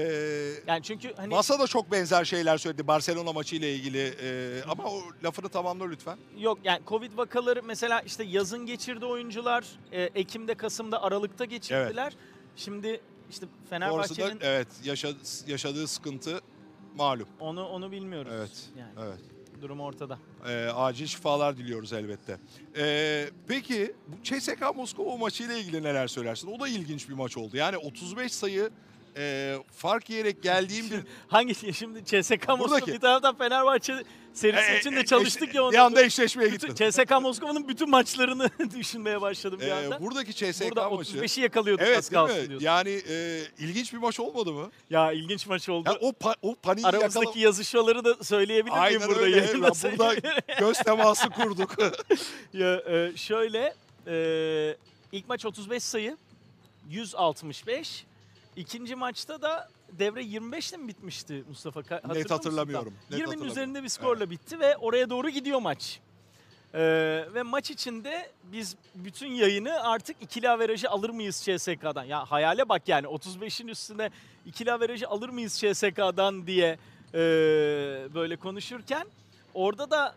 Speaker 5: Yani çünkü hani
Speaker 1: Masa da çok benzer şeyler söyledi Barcelona maçı ile ilgili. Ee, ama o lafını tamamla lütfen.
Speaker 5: yok yani Covid vakaları mesela işte yazın geçirdi oyuncular, e, Ekim'de, Kasım'da, Aralık'ta geçirdiler. Şimdi işte Fenerbahçe'nin
Speaker 1: evet yaşa- yaşadığı sıkıntı malum.
Speaker 5: onu onu bilmiyoruz.
Speaker 1: Evet.
Speaker 5: Yani
Speaker 1: Evet.
Speaker 5: durum ortada.
Speaker 1: Ee, acil şifalar diliyoruz elbette. Ee, peki bu CSKA Moskova maçı ile ilgili neler söylersin? O da ilginç bir maç oldu. Yani 35 sayı e, fark yiyerek geldiğim bir [LAUGHS]
Speaker 5: Hangi şimdi CSK Moskova bir taraftan Fenerbahçe serisi
Speaker 1: E,
Speaker 5: için
Speaker 1: e,
Speaker 5: de çalıştık
Speaker 1: eş-
Speaker 5: ya
Speaker 1: Bir
Speaker 5: onu.
Speaker 1: anda eşleşmeye
Speaker 5: Bütün,
Speaker 1: gittin.
Speaker 5: CSK Moskova'nın bütün maçlarını [LAUGHS] düşünmeye başladım bir anda.
Speaker 1: buradaki CSKA
Speaker 5: Burada
Speaker 1: maçı.
Speaker 5: 35'i yakalıyorduk
Speaker 1: Evet
Speaker 5: az kalsın diyorsun.
Speaker 1: Yani e, ilginç bir maç olmadı mı?
Speaker 5: Ya ilginç maç oldu.
Speaker 1: Ya o pa- o paniği
Speaker 5: Aramızdaki
Speaker 1: yakala-
Speaker 5: yazışmaları da söyleyebilir miyim burada
Speaker 1: öyle. Ben burada [LAUGHS] göz teması kurduk.
Speaker 5: ya, e, şöyle e, ilk maç 35 sayı 165. İkinci maçta da devre 25'te mi bitmişti Mustafa? Hatırlıyor musun?
Speaker 1: hatırlamıyorum. Net
Speaker 5: 20'nin
Speaker 1: hatırlamıyorum.
Speaker 5: üzerinde bir skorla bitti ve oraya doğru gidiyor maç. Ee, ve maç içinde biz bütün yayını artık ikili averajı alır mıyız CSK'dan? Ya hayale bak yani 35'in üstüne ikili averajı alır mıyız CSK'dan diye ee, böyle konuşurken orada da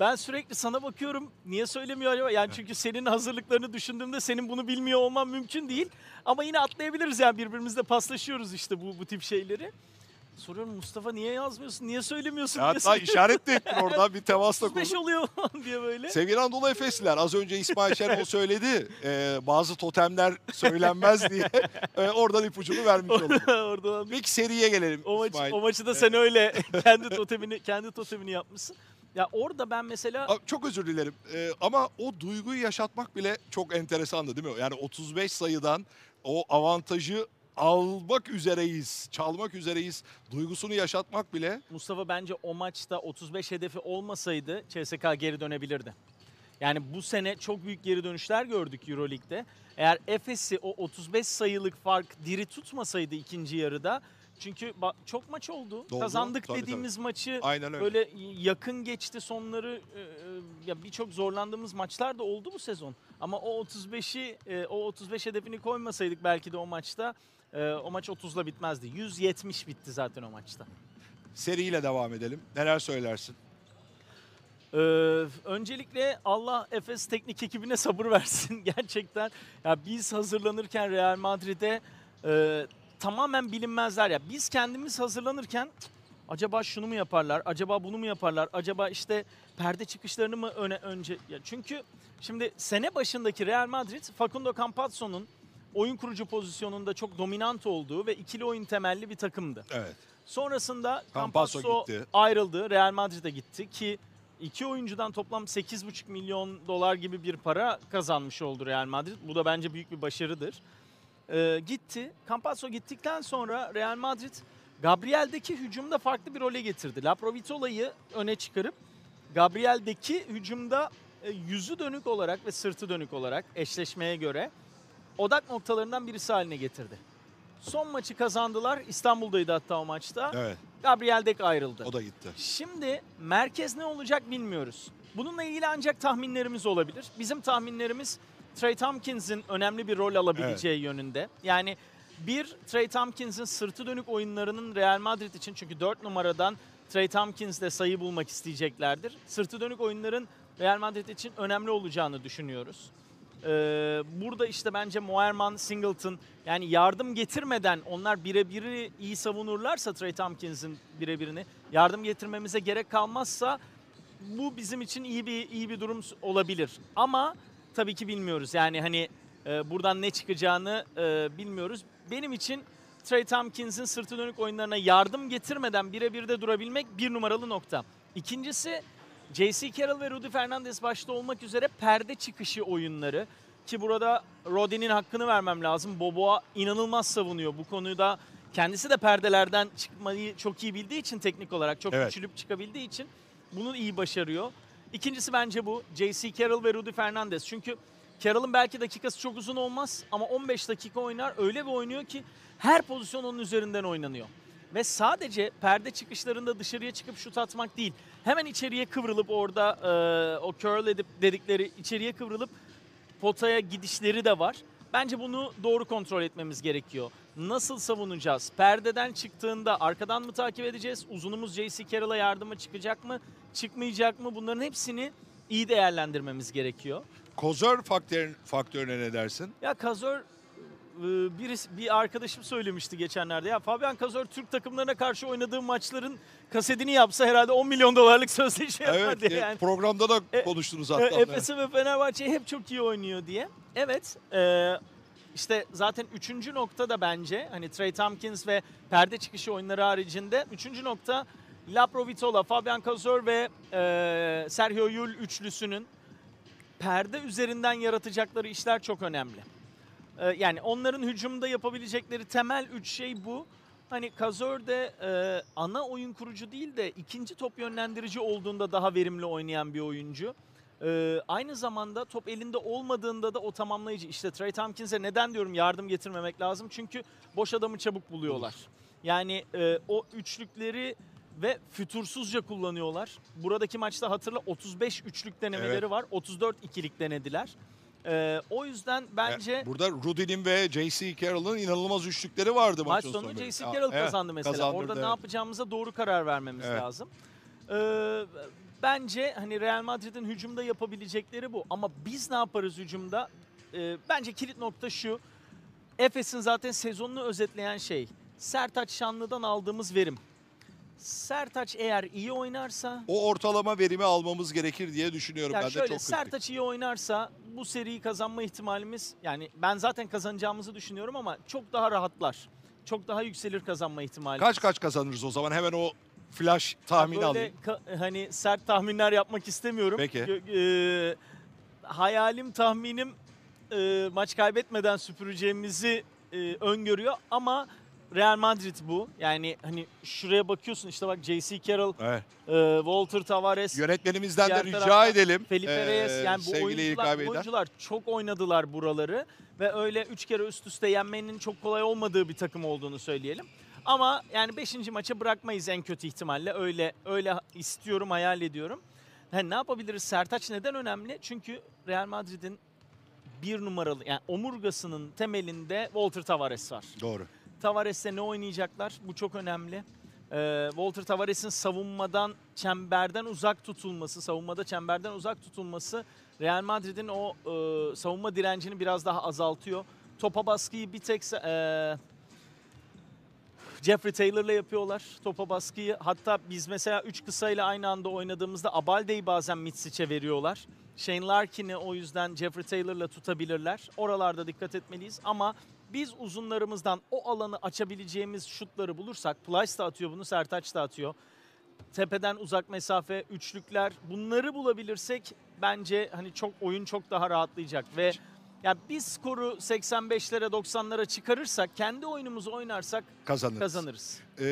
Speaker 5: ben sürekli sana bakıyorum. Niye söylemiyor acaba? Yani çünkü senin hazırlıklarını düşündüğümde senin bunu bilmiyor olman mümkün değil. Ama yine atlayabiliriz yani birbirimizle paslaşıyoruz işte bu bu tip şeyleri. Soruyorum Mustafa niye yazmıyorsun? Niye söylemiyorsun? diye
Speaker 1: Hatta
Speaker 5: soruyorum.
Speaker 1: işaret de ettin oradan bir temasla
Speaker 5: 35
Speaker 1: kurduk.
Speaker 5: oluyor falan diye böyle.
Speaker 1: Sevgili Anadolu Efesliler az önce İsmail Şenol söyledi. Ee, bazı totemler söylenmez diye Ee, oradan ipucunu vermiş oldum.
Speaker 5: Oradan
Speaker 1: Peki seriye gelelim
Speaker 5: o, maç,
Speaker 1: İsmail.
Speaker 5: o maçı da sen öyle [LAUGHS] kendi totemini kendi totemini yapmışsın. Ya orada ben mesela
Speaker 1: Abi Çok özür dilerim Ee, ama o duyguyu yaşatmak bile çok enteresandı değil mi? Yani 35 sayıdan o avantajı almak üzereyiz, çalmak üzereyiz duygusunu yaşatmak bile
Speaker 5: Mustafa bence o maçta 35 hedefi olmasaydı CSK geri dönebilirdi. Yani bu sene çok büyük geri dönüşler gördük Euroleague'de. Eğer Efes'i o 35 sayılık fark diri tutmasaydı ikinci yarıda çünkü çok maç oldu.
Speaker 1: Doldu.
Speaker 5: Kazandık
Speaker 1: Tabii,
Speaker 5: dediğimiz maçı
Speaker 1: aynen öyle.
Speaker 5: böyle yakın geçti sonları e, e, ya birçok zorlandığımız maçlar da oldu bu sezon. Ama o 35'i e, o 35 hedefini koymasaydık belki de o maçta e, o maç 30'la bitmezdi. 170 bitti zaten o maçta.
Speaker 1: Seriyle devam edelim. Neler söylersin?
Speaker 5: Ee, öncelikle Allah Efes teknik ekibine sabır [LAUGHS] versin gerçekten. Ya biz hazırlanırken Real Madrid'e e, tamamen bilinmezler ya. Biz kendimiz hazırlanırken "Cık, acaba şunu mu yaparlar? Acaba bunu mu yaparlar? Acaba işte perde çıkışlarını mı öne önce ya çünkü şimdi sene başındaki Real Madrid Facundo Campazzo'nun oyun kurucu pozisyonunda çok dominant olduğu ve ikili oyun temelli bir takımdı.
Speaker 1: Evet.
Speaker 5: Sonrasında
Speaker 1: Campazzo
Speaker 5: Campazzo
Speaker 1: gitti.
Speaker 5: ayrıldı. Real Madrid'e gitti ki iki oyuncudan toplam 8,5 milyon dolar gibi bir para kazanmış oldu Real Madrid. Bu da bence büyük bir başarıdır. Ee, gitti. Campazzo gittikten sonra Real Madrid Gabriel'deki hücumda farklı bir role getirdi. Laprovitola'yı öne çıkarıp Gabriel'deki hücumda e, yüzü dönük olarak ve sırtı dönük olarak eşleşmeye göre odak noktalarından birisi haline getirdi. Son maçı kazandılar. İstanbul'daydı hatta o maçta.
Speaker 1: Evet.
Speaker 5: Gabriel Dek ayrıldı.
Speaker 1: O da gitti.
Speaker 5: Şimdi merkez ne olacak bilmiyoruz. Bununla ilgili ancak tahminlerimiz olabilir. Bizim tahminlerimiz Trey Tompkins'in önemli bir rol alabileceği yönünde. Yani bir Trey Tompkins'in sırtı dönük oyunlarının Real Madrid için çünkü 4 numaradan Trey Tompkins'le sayı bulmak isteyeceklerdir. Sırtı dönük oyunların Real Madrid için önemli olacağını düşünüyoruz. Ee, burada işte bence Moerman, Singleton yani yardım getirmeden onlar birebiri iyi savunurlarsa Trey Tompkins'in birebirini yardım getirmemize gerek kalmazsa bu bizim için iyi bir iyi bir durum olabilir. Ama tabii ki bilmiyoruz. Yani hani e, buradan ne çıkacağını e, bilmiyoruz. Benim için Trey Tompkins'in sırtı dönük oyunlarına yardım getirmeden birebir de durabilmek bir numaralı nokta. İkincisi J.C. Carroll ve Rudy Fernandez başta olmak üzere perde çıkışı oyunları. Ki burada Roddy'nin hakkını vermem lazım. Boboa inanılmaz savunuyor. Bu konuda kendisi de perdelerden çıkmayı çok iyi bildiği için teknik olarak çok
Speaker 1: Evet.
Speaker 5: küçülüp çıkabildiği için bunu iyi başarıyor. İkincisi bence bu. J.C. Carroll ve Rudy Fernandez. Çünkü Carroll'ın belki dakikası çok uzun olmaz ama 15 dakika oynar. Öyle bir oynuyor ki her pozisyon onun üzerinden oynanıyor. Ve sadece perde çıkışlarında dışarıya çıkıp şut atmak değil. Hemen içeriye kıvrılıp orada e, o curl edip dedikleri içeriye kıvrılıp potaya gidişleri de var. Bence bunu doğru kontrol etmemiz gerekiyor. Nasıl savunacağız? Perdeden çıktığında arkadan mı takip edeceğiz? Uzunumuz J.C. Carroll'a yardıma çıkacak mı? Çıkmayacak mı? Bunların hepsini iyi değerlendirmemiz gerekiyor.
Speaker 1: Kozör faktör, faktörüne ne dersin?
Speaker 5: Ya Kazör e, birisi, bir arkadaşım söylemişti geçenlerde. Ya Fabian Kazör Türk takımlarına karşı oynadığı maçların kasetini yapsa herhalde 10 milyon dolarlık [LAUGHS] sözleşme
Speaker 1: Evet,
Speaker 5: diye.
Speaker 1: e,
Speaker 5: Yani.
Speaker 1: programda da
Speaker 5: E,
Speaker 1: konuştunuz
Speaker 5: E,
Speaker 1: hatta.
Speaker 5: Efes'e ve Fenerbahçe hep çok iyi oynuyor diye. Evet. e, işte zaten üçüncü nokta da bence hani Trey Tompkins ve perde çıkışı oyunları haricinde üçüncü nokta Lapro Vitola, Fabian Kazor ve e, Sergio Yul üçlüsünün perde üzerinden yaratacakları işler çok önemli. E, yani onların hücumda yapabilecekleri temel üç şey bu. Hani Kazör de e, ana oyun kurucu değil de ikinci top yönlendirici olduğunda daha verimli oynayan bir oyuncu. Ee, aynı zamanda top elinde olmadığında da o tamamlayıcı. İşte Trey Tompkins'e neden diyorum yardım getirmemek lazım? Çünkü boş adamı çabuk buluyorlar. Yani e, o üçlükleri ve fütursuzca kullanıyorlar. Buradaki maçta hatırla 35 üçlük denemeleri
Speaker 1: Evet.
Speaker 5: var. 34 ikilik denediler. Ee, o yüzden bence
Speaker 1: E, Burada Rudy'nin ve J.C. Carroll'ın inanılmaz üçlükleri vardı
Speaker 5: maç
Speaker 1: maçın
Speaker 5: sonu
Speaker 1: sonunda.
Speaker 5: J.C. Carroll
Speaker 1: evet,
Speaker 5: kazandı mesela.
Speaker 1: kazandırdı,
Speaker 5: Orada ne
Speaker 1: evet.
Speaker 5: yapacağımıza doğru karar vermemiz
Speaker 1: Evet.
Speaker 5: lazım. Ee, bence hani Real Madrid'in hücumda yapabilecekleri bu. Ama biz ne yaparız hücumda? Ee, bence kilit nokta şu. Efes'in zaten sezonunu özetleyen şey. Sertaç Şanlı'dan aldığımız verim. Sertaç eğer iyi oynarsa
Speaker 1: O ortalama verimi almamız gerekir diye düşünüyorum
Speaker 5: ya
Speaker 1: ben de
Speaker 5: şöyle
Speaker 1: çok kritik.
Speaker 5: Sertaç iyi oynarsa bu seriyi kazanma ihtimalimiz yani ben zaten kazanacağımızı düşünüyorum ama çok daha rahatlar. Çok daha yükselir kazanma ihtimali.
Speaker 1: Kaç kaç kazanırız o zaman hemen o flash tahmini
Speaker 5: Böyle
Speaker 1: alayım.
Speaker 5: ka- hani sert tahminler yapmak istemiyorum.
Speaker 1: Peki.
Speaker 5: Gö- e, hayalim tahminim e, maç kaybetmeden süpüreceğimizi e, öngörüyor ama Real Madrid bu. Yani hani şuraya bakıyorsun işte bak J.C. Carroll,
Speaker 1: Evet.
Speaker 5: e, Walter Tavares,
Speaker 1: Yönetmenimizden de
Speaker 5: Diğer
Speaker 1: rica
Speaker 5: tarafta
Speaker 1: edelim.
Speaker 5: Felipe
Speaker 1: Ee,
Speaker 5: Reyes yani bu
Speaker 1: sevgili
Speaker 5: oyuncular, oyuncular çok oynadılar buraları ve öyle üç kere üst üste yenmenin çok kolay olmadığı bir takım olduğunu söyleyelim. Ama yani 5. maça bırakmayız en kötü ihtimalle. Öyle öyle istiyorum, hayal ediyorum. Yani ne yapabiliriz? Sertaç neden önemli? Çünkü Real Madrid'in bir numaralı yani omurgasının temelinde Walter Tavares var.
Speaker 1: Doğru.
Speaker 5: Tavares'le ne oynayacaklar? Bu çok önemli. Ee, Walter Tavares'in savunmadan çemberden uzak tutulması, savunmada çemberden uzak tutulması Real Madrid'in o e, savunma direncini biraz daha azaltıyor. Topa baskıyı bir tek e, Jeffrey Taylor'la yapıyorlar topa baskıyı. Hatta biz mesela 3 kısayla aynı anda oynadığımızda Abalde'yi bazen Mitsic'e veriyorlar. Shane Larkin'i o yüzden Jeffrey Taylor'la tutabilirler. Oralarda dikkat etmeliyiz ama biz uzunlarımızdan o alanı açabileceğimiz şutları bulursak, Plyce da atıyor bunu, Sertaç da atıyor. Tepeden uzak mesafe, üçlükler bunları bulabilirsek bence hani çok oyun çok daha rahatlayacak ve ya biz skoru 85'lere 90'lara çıkarırsak, kendi oyunumuzu oynarsak
Speaker 1: Kazanırız.
Speaker 5: kazanırız.
Speaker 1: Ee,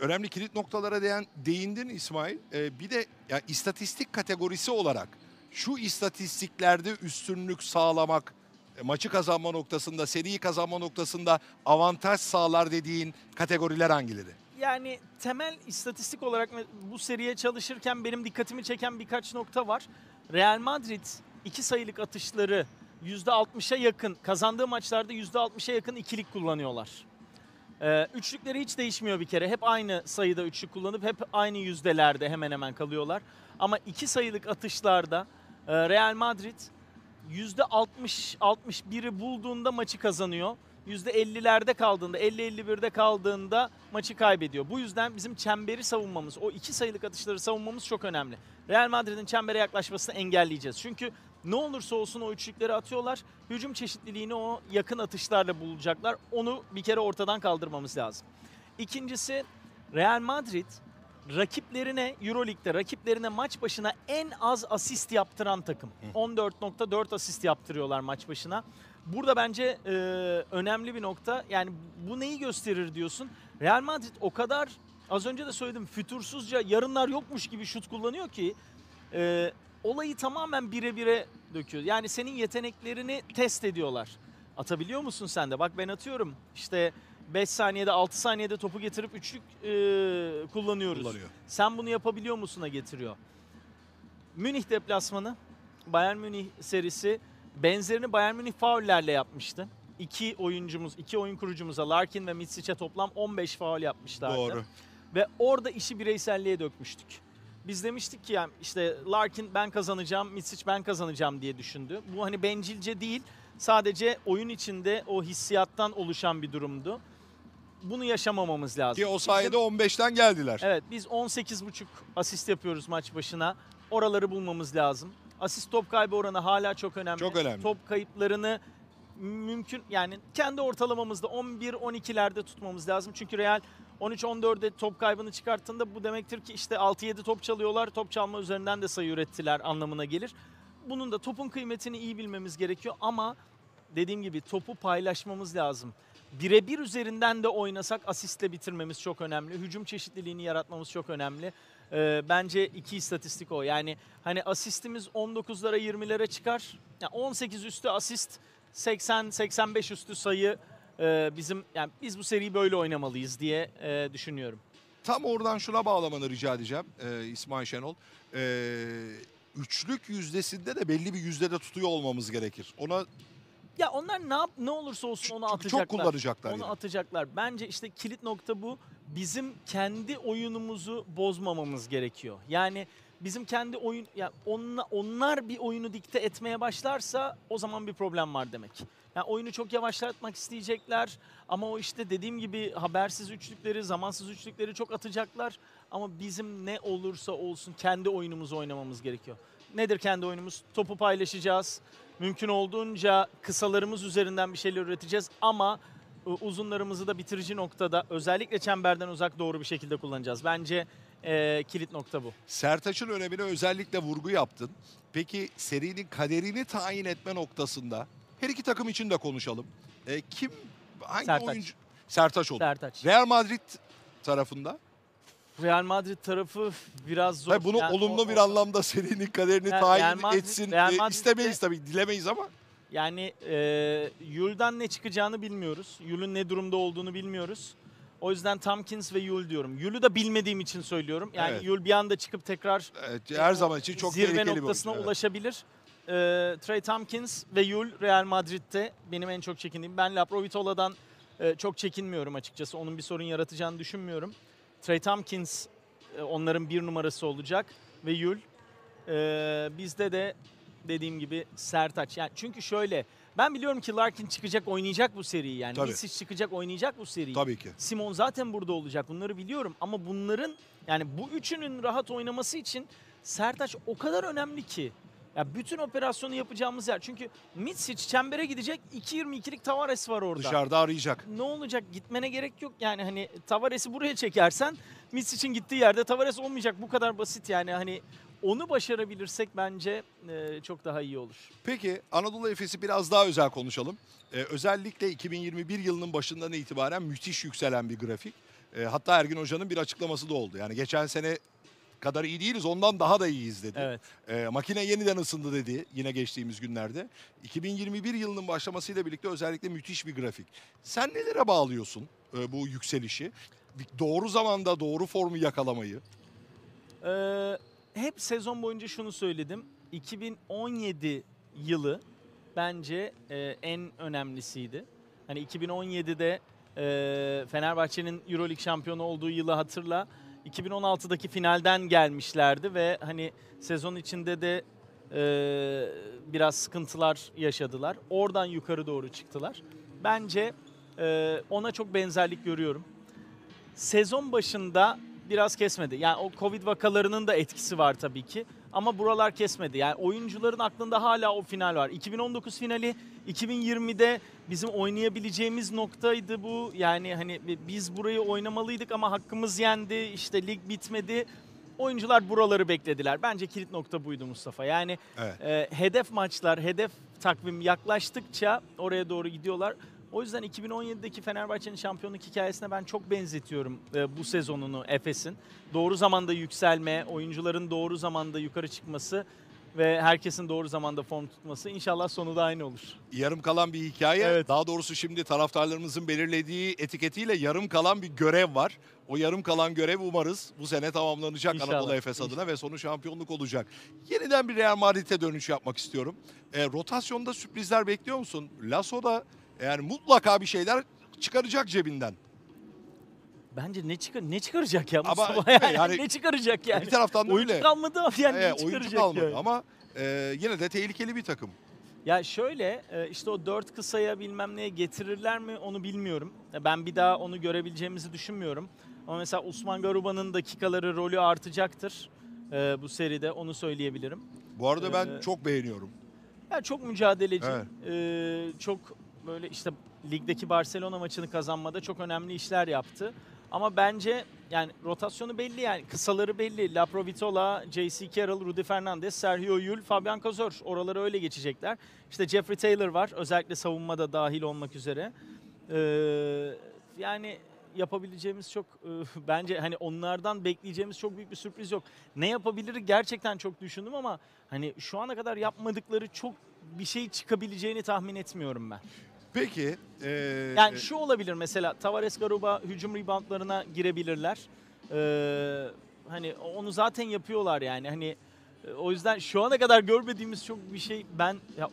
Speaker 1: önemli kilit noktalara değin, değindin İsmail. Ee, bir de ya istatistik kategorisi olarak şu istatistiklerde üstünlük sağlamak, e, maçı kazanma noktasında, seriyi kazanma noktasında avantaj sağlar dediğin kategoriler hangileri?
Speaker 5: Yani temel istatistik olarak bu seriye çalışırken benim dikkatimi çeken birkaç nokta var. Real Madrid iki sayılık atışları %60'a yakın, kazandığı maçlarda %60'a yakın ikilik kullanıyorlar. Ee, üçlükleri hiç değişmiyor bir kere. Hep aynı sayıda üçlük kullanıp hep aynı yüzdelerde hemen hemen kalıyorlar. Ama iki sayılık atışlarda e, Real Madrid %60 61'i bulduğunda maçı kazanıyor. %50'lerde kaldığında, 50-51'de kaldığında maçı kaybediyor. Bu yüzden bizim çemberi savunmamız, o iki sayılık atışları savunmamız çok önemli. Real Madrid'in çembere yaklaşmasını engelleyeceğiz. Çünkü ne olursa olsun o üçlükleri atıyorlar. Hücum çeşitliliğini o yakın atışlarla bulacaklar. Onu bir kere ortadan kaldırmamız lazım. İkincisi Real Madrid rakiplerine Euroleague'de rakiplerine maç başına en az asist yaptıran takım. 14.4 asist yaptırıyorlar maç başına. Burada bence e, önemli bir nokta. Yani bu neyi gösterir diyorsun. Real Madrid o kadar az önce de söyledim fütursuzca yarınlar yokmuş gibi şut kullanıyor ki e, olayı tamamen bire bire döküyor. Yani senin yeteneklerini test ediyorlar. Atabiliyor musun sen de? Bak ben atıyorum. İşte 5 saniyede 6 saniyede topu getirip üçlük e, kullanıyoruz.
Speaker 1: Kullanıyor.
Speaker 5: Sen bunu yapabiliyor musun'a getiriyor. Münih deplasmanı, Bayern Münih serisi benzerini Bayern Münih faullerle yapmıştı. İki oyuncumuz, iki oyun kurucumuza Larkin ve Mitsic'e toplam 15 faul yapmışlardı.
Speaker 1: Doğru.
Speaker 5: Ve orada işi bireyselliğe dökmüştük. Biz demiştik ki yani işte Larkin ben kazanacağım, Mitsic ben kazanacağım diye düşündü. Bu hani bencilce değil, sadece oyun içinde o hissiyattan oluşan bir durumdu. Bunu yaşamamamız lazım.
Speaker 1: Ki o
Speaker 5: Bizim-
Speaker 1: sayede 15'ten geldiler.
Speaker 5: Evet biz 18,5 asist yapıyoruz maç başına. Oraları bulmamız lazım. Asist top kaybı oranı hala çok önemli.
Speaker 1: Çok önemli.
Speaker 5: Top kayıplarını mümkün yani kendi ortalamamızda 11-12'lerde tutmamız lazım. Çünkü Real 13-14'e top kaybını çıkarttığında bu demektir ki işte 6-7 top çalıyorlar. Top çalma üzerinden de sayı ürettiler anlamına gelir. Bunun da topun kıymetini iyi bilmemiz gerekiyor ama dediğim gibi topu paylaşmamız lazım. Birebir üzerinden de oynasak asistle bitirmemiz çok önemli. Hücum çeşitliliğini yaratmamız çok önemli. Ee, bence iki istatistik o. Yani hani asistimiz 19'lara 20'lere çıkar. Yani 18 üstü asist, 80-85 üstü sayı e, bizim yani biz bu seriyi böyle oynamalıyız diye e, düşünüyorum.
Speaker 1: Tam oradan şuna bağlamanı rica edeceğim e, İsmail Şenol. E, üçlük yüzdesinde de belli bir yüzdede tutuyor olmamız gerekir. Ona
Speaker 5: Ya onlar ne yap ne olursa olsun onu
Speaker 1: çünkü
Speaker 5: atacaklar.
Speaker 1: çok kullanacaklar.
Speaker 5: Onu
Speaker 1: yani.
Speaker 5: atacaklar. Bence işte kilit nokta bu. Bizim kendi oyunumuzu bozmamamız gerekiyor. Yani bizim kendi oyun ya onla, onlar bir oyunu dikte etmeye başlarsa o zaman bir problem var demek. Yani oyunu çok yavaşlatmak isteyecekler ama o işte dediğim gibi habersiz üçlükleri, zamansız üçlükleri çok atacaklar ama bizim ne olursa olsun kendi oyunumuzu oynamamız gerekiyor. Nedir kendi oyunumuz? Topu paylaşacağız. Mümkün olduğunca kısalarımız üzerinden bir şeyler üreteceğiz ama e, uzunlarımızı da bitirici noktada özellikle çemberden uzak doğru bir şekilde kullanacağız. Bence e, kilit nokta bu.
Speaker 1: Sertaç'ın önemine özellikle vurgu yaptın. Peki serinin kaderini tayin etme noktasında her iki takım için de konuşalım. E, kim hangi
Speaker 5: Sertaç.
Speaker 1: oyuncu Sertaç oldu.
Speaker 5: Sertaç.
Speaker 1: Real Madrid tarafında.
Speaker 5: Real Madrid tarafı biraz zor.
Speaker 1: Tabii bunu
Speaker 5: Yani
Speaker 1: olumlu
Speaker 5: o-
Speaker 1: bir
Speaker 5: o-
Speaker 1: anlamda serinin kaderini
Speaker 5: Real-
Speaker 1: tayin
Speaker 5: Real Madrid-
Speaker 1: etsin.
Speaker 5: Real
Speaker 1: E,
Speaker 5: Madrid'de-
Speaker 1: istemeyiz tabii, dilemeyiz ama.
Speaker 5: Yani e, Yul'dan ne çıkacağını bilmiyoruz. Yul'un ne durumda olduğunu bilmiyoruz. O yüzden Tompkins ve Yul diyorum. Yul'u da bilmediğim için söylüyorum. Yani
Speaker 1: Evet.
Speaker 5: Yul bir anda çıkıp tekrar
Speaker 1: Evet, her zaman için çok
Speaker 5: zirve
Speaker 1: bir
Speaker 5: noktasına
Speaker 1: oyuncu, evet.
Speaker 5: ulaşabilir. Ee, Trey Tompkins ve Yul Real Madrid'de benim en çok çekindiğim. Ben Laprovitola'dan e, çok çekinmiyorum açıkçası. Onun bir sorun yaratacağını düşünmüyorum. Trey Tompkins e, onların bir numarası olacak ve Yul. Ee, bizde de dediğim gibi Sertaç. Yani çünkü şöyle ben biliyorum ki Larkin çıkacak oynayacak bu seriyi yani.
Speaker 1: Tabii.
Speaker 5: Misic çıkacak oynayacak bu seriyi.
Speaker 1: Tabii ki.
Speaker 5: Simon zaten burada olacak. Bunları biliyorum ama bunların yani bu üçünün rahat oynaması için Sertaç o kadar önemli ki. Ya bütün operasyonu yapacağımız yer. Çünkü Mitsic çembere gidecek. 2.22'lik Tavares var orada.
Speaker 1: Dışarıda arayacak.
Speaker 5: Ne olacak? Gitmene gerek yok. Yani hani Tavares'i buraya çekersen Mitsic'in gittiği yerde Tavares olmayacak. Bu kadar basit yani. Hani onu başarabilirsek bence e, çok daha iyi olur.
Speaker 1: Peki Anadolu Efes'i biraz daha özel konuşalım. Ee, özellikle 2021 yılının başından itibaren müthiş yükselen bir grafik. Ee, hatta Ergin Hoca'nın bir açıklaması da oldu. Yani geçen sene kadar iyi değiliz ondan daha da iyiyiz dedi.
Speaker 5: Evet.
Speaker 1: Ee, makine yeniden ısındı dedi yine geçtiğimiz günlerde. 2021 yılının başlamasıyla birlikte özellikle müthiş bir grafik. Sen nelere bağlıyorsun e, bu yükselişi? Doğru zamanda doğru formu yakalamayı.
Speaker 5: Ee, hep sezon boyunca şunu söyledim. 2017 yılı bence e, en önemlisiydi. Hani 2017'de e, Fenerbahçe'nin EuroLeague şampiyonu olduğu yılı hatırla. 2016'daki finalden gelmişlerdi ve hani sezon içinde de Ee, biraz sıkıntılar yaşadılar. Oradan yukarı doğru çıktılar. Bence e, ona çok benzerlik görüyorum. Sezon başında biraz kesmedi. Yani o Covid vakalarının da etkisi var tabii ki. Ama buralar kesmedi. Yani oyuncuların aklında hala o final var. 2019 finali 2020'de bizim oynayabileceğimiz noktaydı bu. Yani hani biz burayı oynamalıydık ama hakkımız yendi. İşte lig bitmedi. Oyuncular buraları beklediler. Bence kilit nokta buydu Mustafa. Yani
Speaker 1: Evet.
Speaker 5: e, hedef maçlar, hedef takvim yaklaştıkça oraya doğru gidiyorlar. O yüzden 2017'deki Fenerbahçe'nin şampiyonluk hikayesine ben çok benzetiyorum e, bu sezonunu Efes'in. Doğru zamanda yükselme, oyuncuların doğru zamanda yukarı çıkması ve herkesin doğru zamanda form tutması. İnşallah sonu da aynı olur.
Speaker 1: Yarım kalan bir hikaye.
Speaker 5: Evet.
Speaker 1: Daha doğrusu şimdi taraftarlarımızın belirlediği etiketiyle yarım kalan bir görev var. O yarım kalan görev umarız bu sene tamamlanacak
Speaker 5: İnşallah,
Speaker 1: Anadolu Efes
Speaker 5: inşallah.
Speaker 1: adına ve sonu şampiyonluk olacak. Yeniden bir Real Madrid'e dönüş yapmak istiyorum. E, rotasyonda sürprizler bekliyor musun? Lasso da yani mutlaka bir şeyler çıkaracak cebinden.
Speaker 5: Bence ne çıkar ne çıkaracak ya
Speaker 1: Ama
Speaker 5: Mustafa yani,
Speaker 1: yani-
Speaker 5: ne çıkaracak yani?
Speaker 1: Bir taraftan da
Speaker 5: oyuncu
Speaker 1: öyle.
Speaker 5: kalmadı ama yani ne çıkaracak
Speaker 1: kalmadı
Speaker 5: yani?
Speaker 1: ama e, yine de tehlikeli bir takım.
Speaker 5: Ya şöyle e, işte o dört kısaya bilmem neye getirirler mi onu bilmiyorum. E, Ben bir daha onu görebileceğimizi düşünmüyorum. Ama mesela Osman Garuba'nın dakikaları rolü artacaktır e, bu seride onu söyleyebilirim.
Speaker 1: Bu arada ben
Speaker 5: Ee,
Speaker 1: çok beğeniyorum.
Speaker 5: Ya çok mücadeleci,
Speaker 1: Evet.
Speaker 5: e, çok böyle işte ligdeki Barcelona maçını kazanmada çok önemli işler yaptı. Ama bence yani rotasyonu belli yani kısaları belli. La Provitola, J.C. Carroll, Rudy Fernandez, Sergio Yul, Fabian Cazor oraları öyle geçecekler. İşte Jeffrey Taylor var özellikle savunmada dahil olmak üzere. Ee, yani yapabileceğimiz çok e, [LAUGHS] bence hani onlardan bekleyeceğimiz çok büyük bir sürpriz yok. Ne yapabilir gerçekten çok düşündüm ama hani şu ana kadar yapmadıkları çok bir şey çıkabileceğini tahmin etmiyorum ben.
Speaker 1: Peki. e,
Speaker 5: Yani şu olabilir mesela Tavares Garuba hücum reboundlarına girebilirler. Ee, hani onu zaten yapıyorlar yani. Hani e, o yüzden şu ana kadar görmediğimiz çok bir şey ben ya,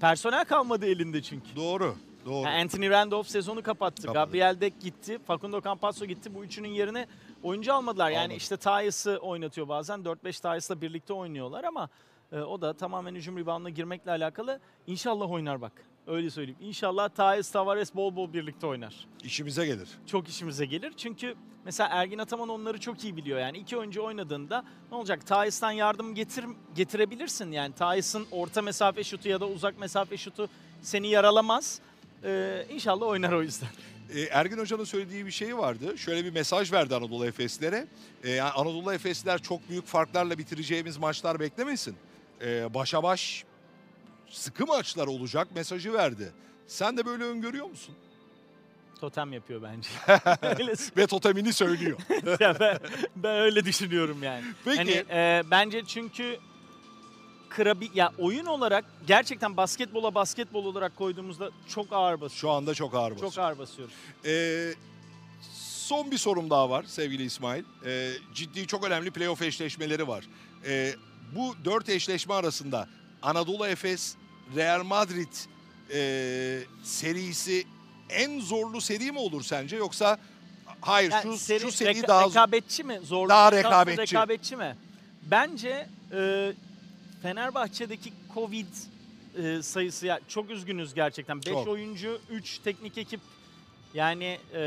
Speaker 5: personel kalmadı elinde çünkü.
Speaker 1: doğru. Doğru.
Speaker 5: Yani Anthony Randolph sezonu kapattı.
Speaker 1: Kapadı.
Speaker 5: Gabriel Deck gitti. Facundo Campazzo gitti. Bu üçünün yerine oyuncu almadılar. Yani
Speaker 1: Almadı.
Speaker 5: işte Tyus'ı oynatıyor bazen. 4-5 Tyus'la birlikte oynuyorlar ama e, o da tamamen hücum reboundına girmekle alakalı. İnşallah oynar bak. Öyle söyleyeyim. İnşallah Tyus, Tavares bol bol birlikte oynar.
Speaker 1: İşimize gelir.
Speaker 5: Çok işimize gelir. Çünkü mesela Ergin Ataman onları çok iyi biliyor. Yani iki oyuncu oynadığında ne olacak? Tyus'tan yardım getir, getirebilirsin. Yani Tyus'ın orta mesafe şutu ya da uzak mesafe şutu seni yaralamaz. Ee, inşallah oynar o yüzden.
Speaker 1: E, Ergin Hoca'nın söylediği bir şey vardı. Şöyle bir mesaj verdi Anadolu Efeslere. E, yani Anadolu Efesliler çok büyük farklarla bitireceğimiz maçlar beklemesin. E, başa baş sıkı maçlar olacak mesajı verdi. Sen de böyle öngörüyor musun?
Speaker 5: Totem yapıyor bence. [LAUGHS]
Speaker 1: Ve totemini söylüyor. [LAUGHS]
Speaker 5: Ya ben, ben öyle düşünüyorum yani.
Speaker 1: Peki.
Speaker 5: Hani e, bence çünkü kırabi ya oyun olarak gerçekten basketbola basketbol olarak koyduğumuzda çok ağır basıyor.
Speaker 1: Şu anda çok ağır basıyor.
Speaker 5: Çok ağır basıyoruz.
Speaker 1: Ee, son bir sorum daha var sevgili İsmail. Ee, ciddi çok önemli playoff eşleşmeleri var. Ee, bu dört eşleşme arasında Anadolu Efes, Real Madrid ee, serisi en zorlu seri mi olur sence yoksa hayır
Speaker 5: Yani
Speaker 1: şu,
Speaker 5: seri,
Speaker 1: şu seri
Speaker 5: reka-
Speaker 1: daha
Speaker 5: rekabetçi mi? Zor
Speaker 1: Daha rekabetçi.
Speaker 5: rekabetçi mi? Bence e, Fenerbahçe'deki Covid e, sayısı ya çok üzgünüz gerçekten. 5
Speaker 1: Çok.
Speaker 5: oyuncu, 3 teknik ekip yani e,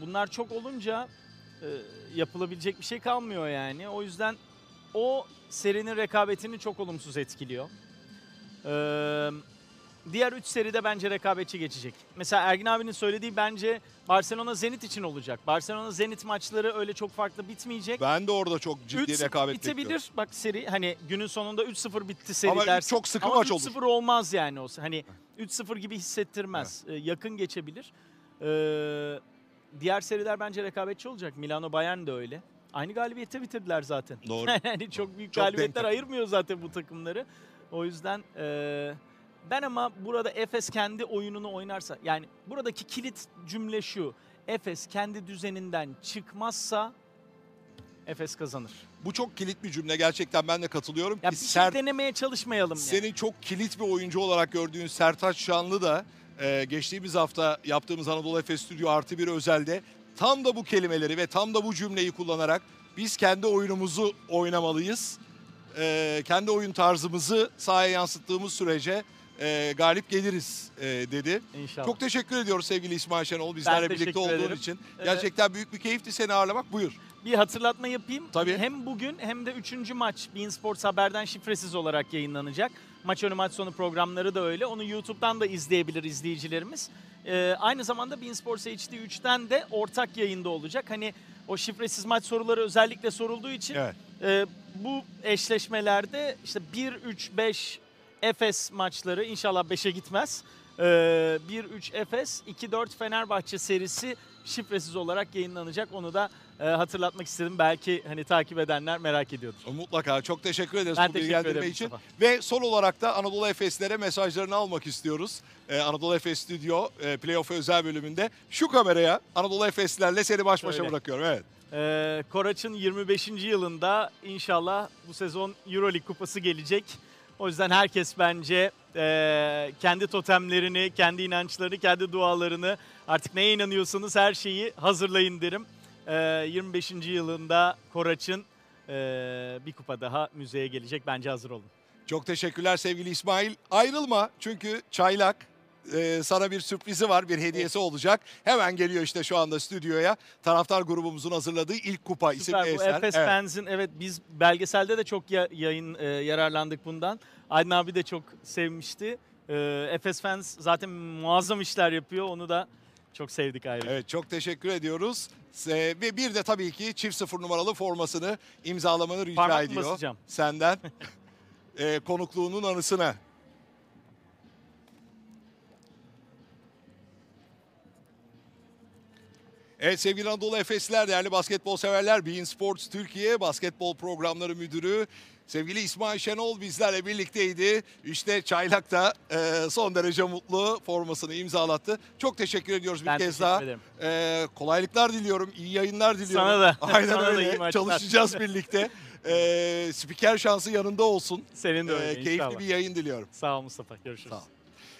Speaker 5: bunlar çok olunca e, yapılabilecek bir şey kalmıyor yani. O yüzden o serinin rekabetini çok olumsuz etkiliyor. Eee Diğer 3 seride bence rekabetçi geçecek. Mesela Ergin abinin söylediği bence Barcelona Zenit için olacak. Barcelona Zenit maçları öyle çok farklı bitmeyecek.
Speaker 1: ben de orada çok ciddi
Speaker 5: 3
Speaker 1: rekabet
Speaker 5: bitebilir.
Speaker 1: bekliyorum.
Speaker 5: Bak seri hani günün sonunda 3-0 bitti seri
Speaker 1: Ama
Speaker 5: dersin.
Speaker 1: çok sıkı
Speaker 5: Ama
Speaker 1: maç
Speaker 5: 3-0 olmaz yani o. Hani 3-0 gibi hissettirmez. Ee, yakın geçebilir. Ee, diğer seriler bence rekabetçi olacak. Milano Bayern de öyle. Aynı galibiyette bitirdiler zaten.
Speaker 1: Doğru. [LAUGHS]
Speaker 5: yani çok büyük
Speaker 1: Çok
Speaker 5: galibiyetler ayırmıyor zaten bu takımları. O yüzden e, ben ama burada Efes kendi oyununu oynarsa yani buradaki kilit cümle şu. Efes kendi düzeninden çıkmazsa Efes kazanır.
Speaker 1: Bu çok kilit bir cümle gerçekten ben de katılıyorum.
Speaker 5: Ya bir
Speaker 1: Ser-
Speaker 5: şey denemeye çalışmayalım yani.
Speaker 1: Senin çok kilit bir oyuncu olarak gördüğün Sertaç Şanlı da e, geçtiğimiz hafta yaptığımız Anadolu Efes Stüdyo artı bir özelde tam da bu kelimeleri ve tam da bu cümleyi kullanarak biz kendi oyunumuzu oynamalıyız. E, kendi oyun tarzımızı sahaya yansıttığımız sürece e, galip geliriz e, dedi.
Speaker 5: İnşallah.
Speaker 1: Çok teşekkür ediyoruz sevgili İsmail Şenol bizlerle birlikte olduğun
Speaker 5: ederim.
Speaker 1: için.
Speaker 5: Ee,
Speaker 1: Gerçekten büyük bir keyifti seni ağırlamak. Buyur.
Speaker 5: Bir hatırlatma yapayım.
Speaker 1: Tabii.
Speaker 5: Hem bugün hem de 3. maç Bein Sports Haber'den şifresiz olarak yayınlanacak. Maç önü maç sonu programları da öyle. Onu YouTube'dan da izleyebilir izleyicilerimiz. Ee, aynı zamanda Bein Sports HD 3'ten de ortak yayında olacak. Hani o şifresiz maç soruları özellikle sorulduğu için
Speaker 1: Evet.
Speaker 5: e, bu eşleşmelerde işte 1-3-5 Efes maçları inşallah 5'e gitmez. Ee, 1-3 Efes, 2-4 Fenerbahçe serisi şifresiz olarak yayınlanacak. Onu da e, hatırlatmak istedim. Belki hani takip edenler merak ediyordur.
Speaker 1: Mutlaka çok teşekkür ederiz
Speaker 5: Ben
Speaker 1: bu bilgilendirme için.
Speaker 5: Mustafa.
Speaker 1: Ve son olarak da Anadolu Efeslere mesajlarını almak istiyoruz. Ee, Anadolu Efes Stüdyo e, Playoff özel bölümünde şu kameraya Anadolu Efeslerle seni baş başa
Speaker 5: Şöyle.
Speaker 1: bırakıyorum. Evet.
Speaker 5: Ee, Koraç'ın 25. yılında inşallah bu sezon Euroleague kupası gelecek. O yüzden herkes bence e, kendi totemlerini, kendi inançlarını, kendi dualarını artık neye inanıyorsanız her şeyi hazırlayın derim. Ee, 25. yılında Koraç'ın e, bir kupa daha müzeye gelecek. Bence hazır olun.
Speaker 1: Çok teşekkürler sevgili İsmail. Ayrılma çünkü Çaylak e, sana bir sürprizi var, bir hediyesi olacak. Hemen geliyor işte şu anda stüdyoya. Taraftar grubumuzun hazırladığı ilk kupa isimli
Speaker 5: Süper. Bu
Speaker 1: eser.
Speaker 5: Efes
Speaker 1: Evet.
Speaker 5: Fans'in evet biz belgeselde de çok ya- yayın e, yararlandık bundan. Aydın abi de çok sevmişti. E, Efes Fans zaten muazzam işler yapıyor. Onu da çok sevdik ayrı.
Speaker 1: Evet çok teşekkür ediyoruz. Ve bir de tabii ki çift sıfır numaralı formasını imzalamanı rica
Speaker 5: Parmak
Speaker 1: ediyor
Speaker 5: basacağım?
Speaker 1: senden. [LAUGHS] e, konukluğunun anısına. Evet sevgili Anadolu Efesliler, değerli basketbol severler, Bein Sports Türkiye Basketbol Programları Müdürü sevgili İsmail Şenol bizlerle birlikteydi. İşte Çaylak da e, son derece mutlu formasını imzalattı. Çok teşekkür ediyoruz bir
Speaker 5: Ben
Speaker 1: kez daha.
Speaker 5: ederim.
Speaker 1: E, kolaylıklar diliyorum, iyi yayınlar diliyorum.
Speaker 5: Sana da. [LAUGHS]
Speaker 1: Aynen
Speaker 5: Sana da
Speaker 1: öyle.
Speaker 5: maçlar.
Speaker 1: Çalışacağız [LAUGHS] birlikte. E, spiker şansı yanında olsun.
Speaker 5: Senin de
Speaker 1: E,
Speaker 5: öyle
Speaker 1: keyifli
Speaker 5: inşallah.
Speaker 1: bir yayın diliyorum.
Speaker 5: Sağ ol Mustafa. Görüşürüz.
Speaker 1: Sağ ol.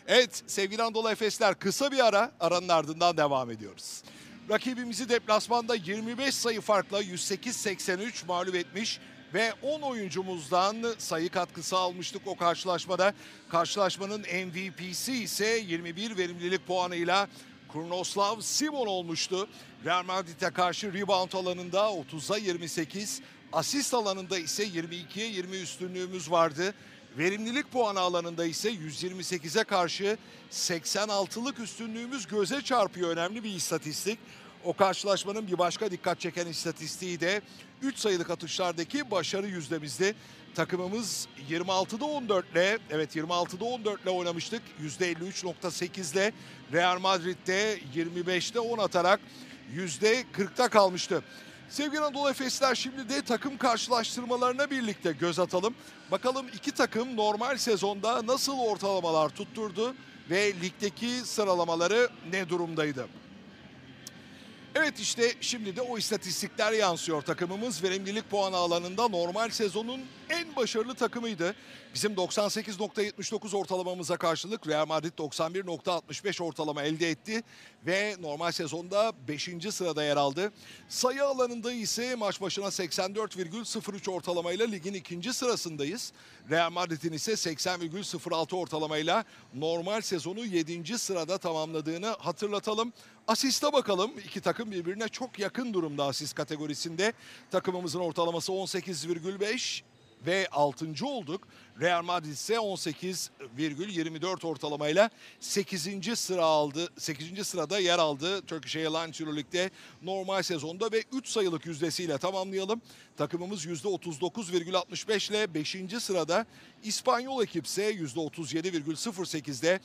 Speaker 1: Evet sevgili Anadolu Efesler kısa bir ara aranın ardından devam ediyoruz. Rakibimizi deplasmanda 25 sayı farkla 108-83 mağlup etmiş ve 10 oyuncumuzdan sayı katkısı almıştık o karşılaşmada. Karşılaşmanın MVP'si ise 21 verimlilik puanıyla Kurnoslav Simon olmuştu. Real Madrid'e karşı rebound alanında 30'a 28, asist alanında ise 22'ye 20 üstünlüğümüz vardı. Verimlilik puanı alanında ise 128'e karşı 86'lık üstünlüğümüz göze çarpıyor. Önemli bir istatistik. O karşılaşmanın bir başka dikkat çeken istatistiği de 3 sayılık atışlardaki başarı yüzdemizdi. Takımımız 26'da 14 ile evet 26'da 14 ile oynamıştık. %53.8 ile Real Madrid'de 25'te 10 atarak %40'ta kalmıştı. Sevgili Anadolu Efesler şimdi de takım karşılaştırmalarına birlikte göz atalım. Bakalım iki takım normal sezonda nasıl ortalamalar tutturdu ve ligdeki sıralamaları ne durumdaydı? Evet işte şimdi de o istatistikler yansıyor. Takımımız verimlilik puanı alanında normal sezonun en başarılı takımıydı. Bizim 98.79 ortalamamıza karşılık Real Madrid 91.65 ortalama elde etti ve normal sezonda 5. sırada yer aldı. Sayı alanında ise maç başına 84,03 ortalamayla ligin ikinci sırasındayız. Real Madrid'in ise 80,06 ortalamayla normal sezonu 7. sırada tamamladığını hatırlatalım. Asiste bakalım. İki takım birbirine çok yakın durumda asist kategorisinde. Takımımızın ortalaması 18,5 ve 6. olduk. Real Madrid ise 18,24 ortalamayla 8. sıra aldı. 8. sırada yer aldı. Turkish Airlines Euroleague'de normal sezonda ve 3 sayılık yüzdesiyle tamamlayalım. Takımımız %39,65 ile 5. sırada. İspanyol ekip ise %37,08'de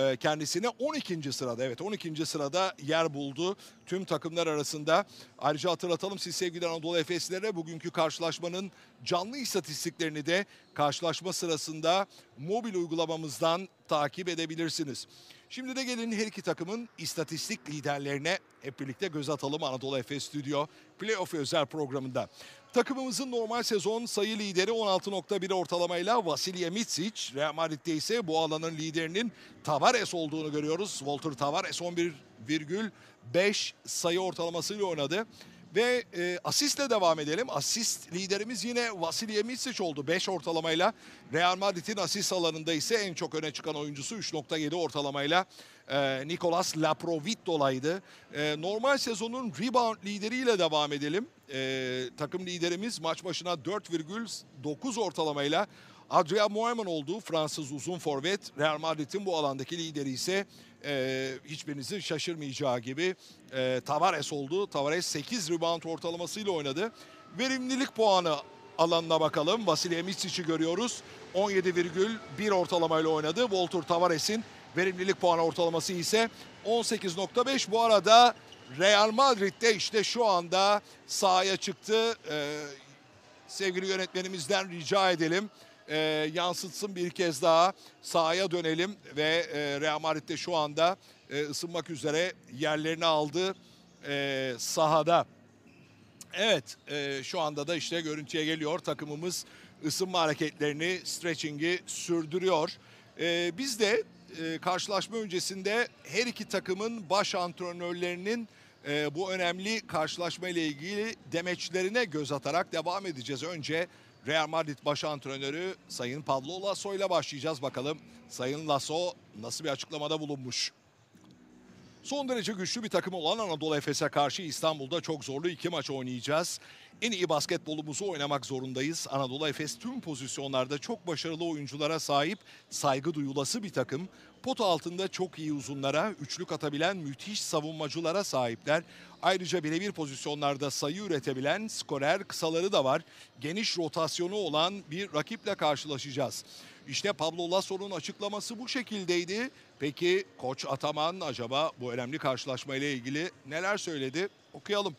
Speaker 1: e, kendisine 12. sırada evet 12. sırada yer buldu tüm takımlar arasında. Ayrıca hatırlatalım siz sevgili Anadolu Efeslilere bugünkü karşılaşmanın canlı istatistiklerini de karşılaşma sırasında mobil uygulamamızdan takip edebilirsiniz. Şimdi de gelin her iki takımın istatistik liderlerine hep birlikte göz atalım Anadolu Efes Stüdyo Playoff özel programında. Takımımızın normal sezon sayı lideri 16.1 ortalamayla Vasilya Mitsic. Real Madrid'de ise bu alanın liderinin Tavares olduğunu görüyoruz. Walter Tavares 11,5 sayı ortalamasıyla oynadı. Ve e, asistle devam edelim. Asist liderimiz yine Vasilije Micic oldu 5 ortalamayla. Real Madrid'in asist alanında ise en çok öne çıkan oyuncusu 3.7 ortalamayla e, Nicolas Laprovitto'laydı. E, normal sezonun rebound lideriyle devam edelim. E, takım liderimiz maç başına 4,9 ortalamayla Adrian Moerman oldu. Fransız uzun forvet. Real Madrid'in bu alandaki lideri ise e, hiçbirinizin şaşırmayacağı gibi e, Tavares oldu. Tavares 8 rebound ortalamasıyla oynadı. Verimlilik puanı alanına bakalım. Vasilije Misic'i görüyoruz. 17,1 ortalamayla oynadı. Walter Tavares'in verimlilik puanı ortalaması ise 18.5. Bu arada Real Madrid'de işte şu anda sahaya çıktı. Ee, sevgili yönetmenimizden rica edelim. Ee, yansıtsın bir kez daha sahaya dönelim ve e, Real Madrid'de şu anda e, ısınmak üzere yerlerini aldı e, sahada. Evet e, şu anda da işte görüntüye geliyor takımımız ısınma hareketlerini, stretching'i sürdürüyor. E, biz de e, karşılaşma öncesinde her iki takımın baş antrenörlerinin e, bu önemli karşılaşma ile ilgili demeçlerine göz atarak devam edeceğiz. Önce Real Madrid baş antrenörü Sayın Pablo Lasso ile başlayacağız bakalım. Sayın Lasso nasıl bir açıklamada bulunmuş? Son derece güçlü bir takım olan Anadolu Efes'e karşı İstanbul'da çok zorlu iki maç oynayacağız. En iyi basketbolumuzu oynamak zorundayız. Anadolu Efes tüm pozisyonlarda çok başarılı oyunculara sahip, saygı duyulası bir takım. Pot altında çok iyi uzunlara, üçlük atabilen müthiş savunmacılara sahipler. Ayrıca birebir pozisyonlarda sayı üretebilen skorer kısaları da var. Geniş rotasyonu olan bir rakiple karşılaşacağız. İşte Pablo Lasso'nun açıklaması bu şekildeydi. Peki Koç Ataman acaba bu önemli karşılaşma ile ilgili neler söyledi? Okuyalım.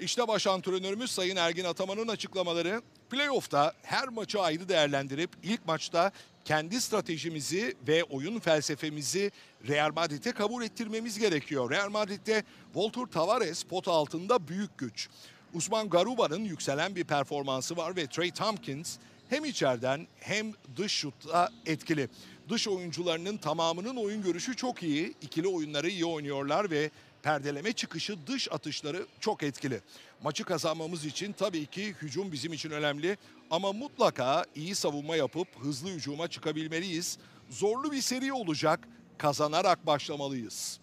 Speaker 1: İşte baş antrenörümüz Sayın Ergin Ataman'ın açıklamaları. Playoff'ta her maçı ayrı değerlendirip ilk maçta kendi stratejimizi ve oyun felsefemizi Real Madrid'e kabul ettirmemiz gerekiyor. Real Madrid'de Walter Tavares pot altında büyük güç. Usman Garuba'nın yükselen bir performansı var ve Trey Tompkins hem içeriden hem dış şutta etkili. Dış oyuncularının tamamının oyun görüşü çok iyi. İkili oyunları iyi oynuyorlar ve perdeleme çıkışı dış atışları çok etkili. Maçı kazanmamız için tabii ki hücum bizim için önemli ama mutlaka iyi savunma yapıp hızlı hücuma çıkabilmeliyiz. Zorlu bir seri olacak. Kazanarak başlamalıyız.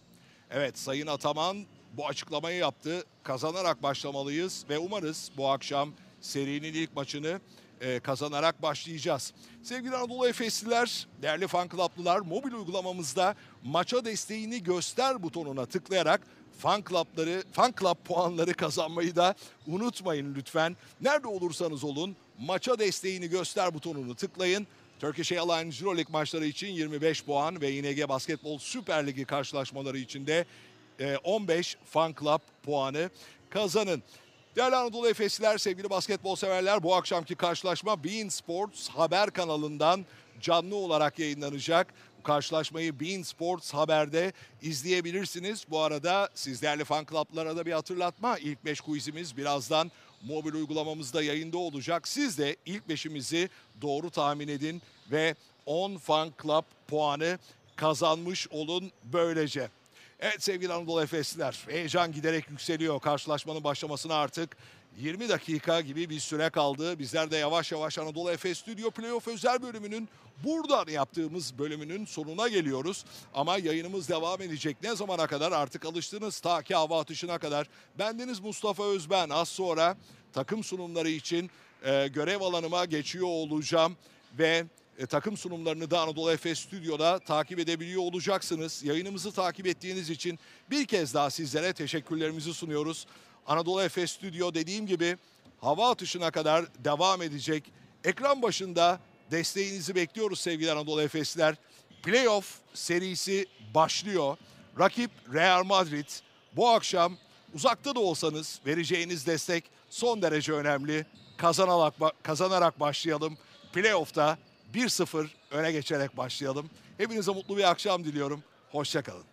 Speaker 1: Evet Sayın Ataman bu açıklamayı yaptı. Kazanarak başlamalıyız ve umarız bu akşam serinin ilk maçını e, kazanarak başlayacağız. Sevgili Anadolu Efesliler, değerli fan club'lılar mobil uygulamamızda maça desteğini göster butonuna tıklayarak fan club'ları, fan club puanları kazanmayı da unutmayın lütfen. Nerede olursanız olun maça desteğini göster butonunu tıklayın. Turkish Airlines Euroleague maçları için 25 puan ve ING Basketbol Süper Ligi karşılaşmaları için de e, 15 fan club puanı kazanın. Değerli Anadolu Efesliler, sevgili basketbol severler bu akşamki karşılaşma Bein Sports haber kanalından canlı olarak yayınlanacak. Karşılaşmayı Bein Sports Haber'de izleyebilirsiniz. Bu arada siz değerli fan club'lara da bir hatırlatma. İlk 5 quizimiz birazdan mobil uygulamamızda yayında olacak. Siz de ilk beşimizi doğru tahmin edin ve 10 fan club puanı kazanmış olun böylece. Evet sevgili Anadolu Efesliler heyecan giderek yükseliyor. Karşılaşmanın başlamasına artık 20 dakika gibi bir süre kaldı. Bizler de yavaş yavaş Anadolu Efes Stüdyo Playoff özel bölümünün buradan yaptığımız bölümünün sonuna geliyoruz. Ama yayınımız devam edecek. Ne zamana kadar artık alıştınız ta ki hava atışına kadar. Bendeniz Mustafa Özben az sonra takım sunumları için e, görev alanıma geçiyor olacağım. Ve e, takım sunumlarını da Anadolu Efes Stüdyo'da takip edebiliyor olacaksınız. Yayınımızı takip ettiğiniz için bir kez daha sizlere teşekkürlerimizi sunuyoruz. Anadolu Efes Stüdyo dediğim gibi hava atışına kadar devam edecek. Ekran başında desteğinizi bekliyoruz sevgili Anadolu Efesler. Playoff serisi başlıyor. Rakip Real Madrid. Bu akşam uzakta da olsanız vereceğiniz destek son derece önemli. Kazanarak, kazanarak başlayalım. Playoff'ta 1-0 öne geçerek başlayalım. Hepinize mutlu bir akşam diliyorum. Hoşçakalın.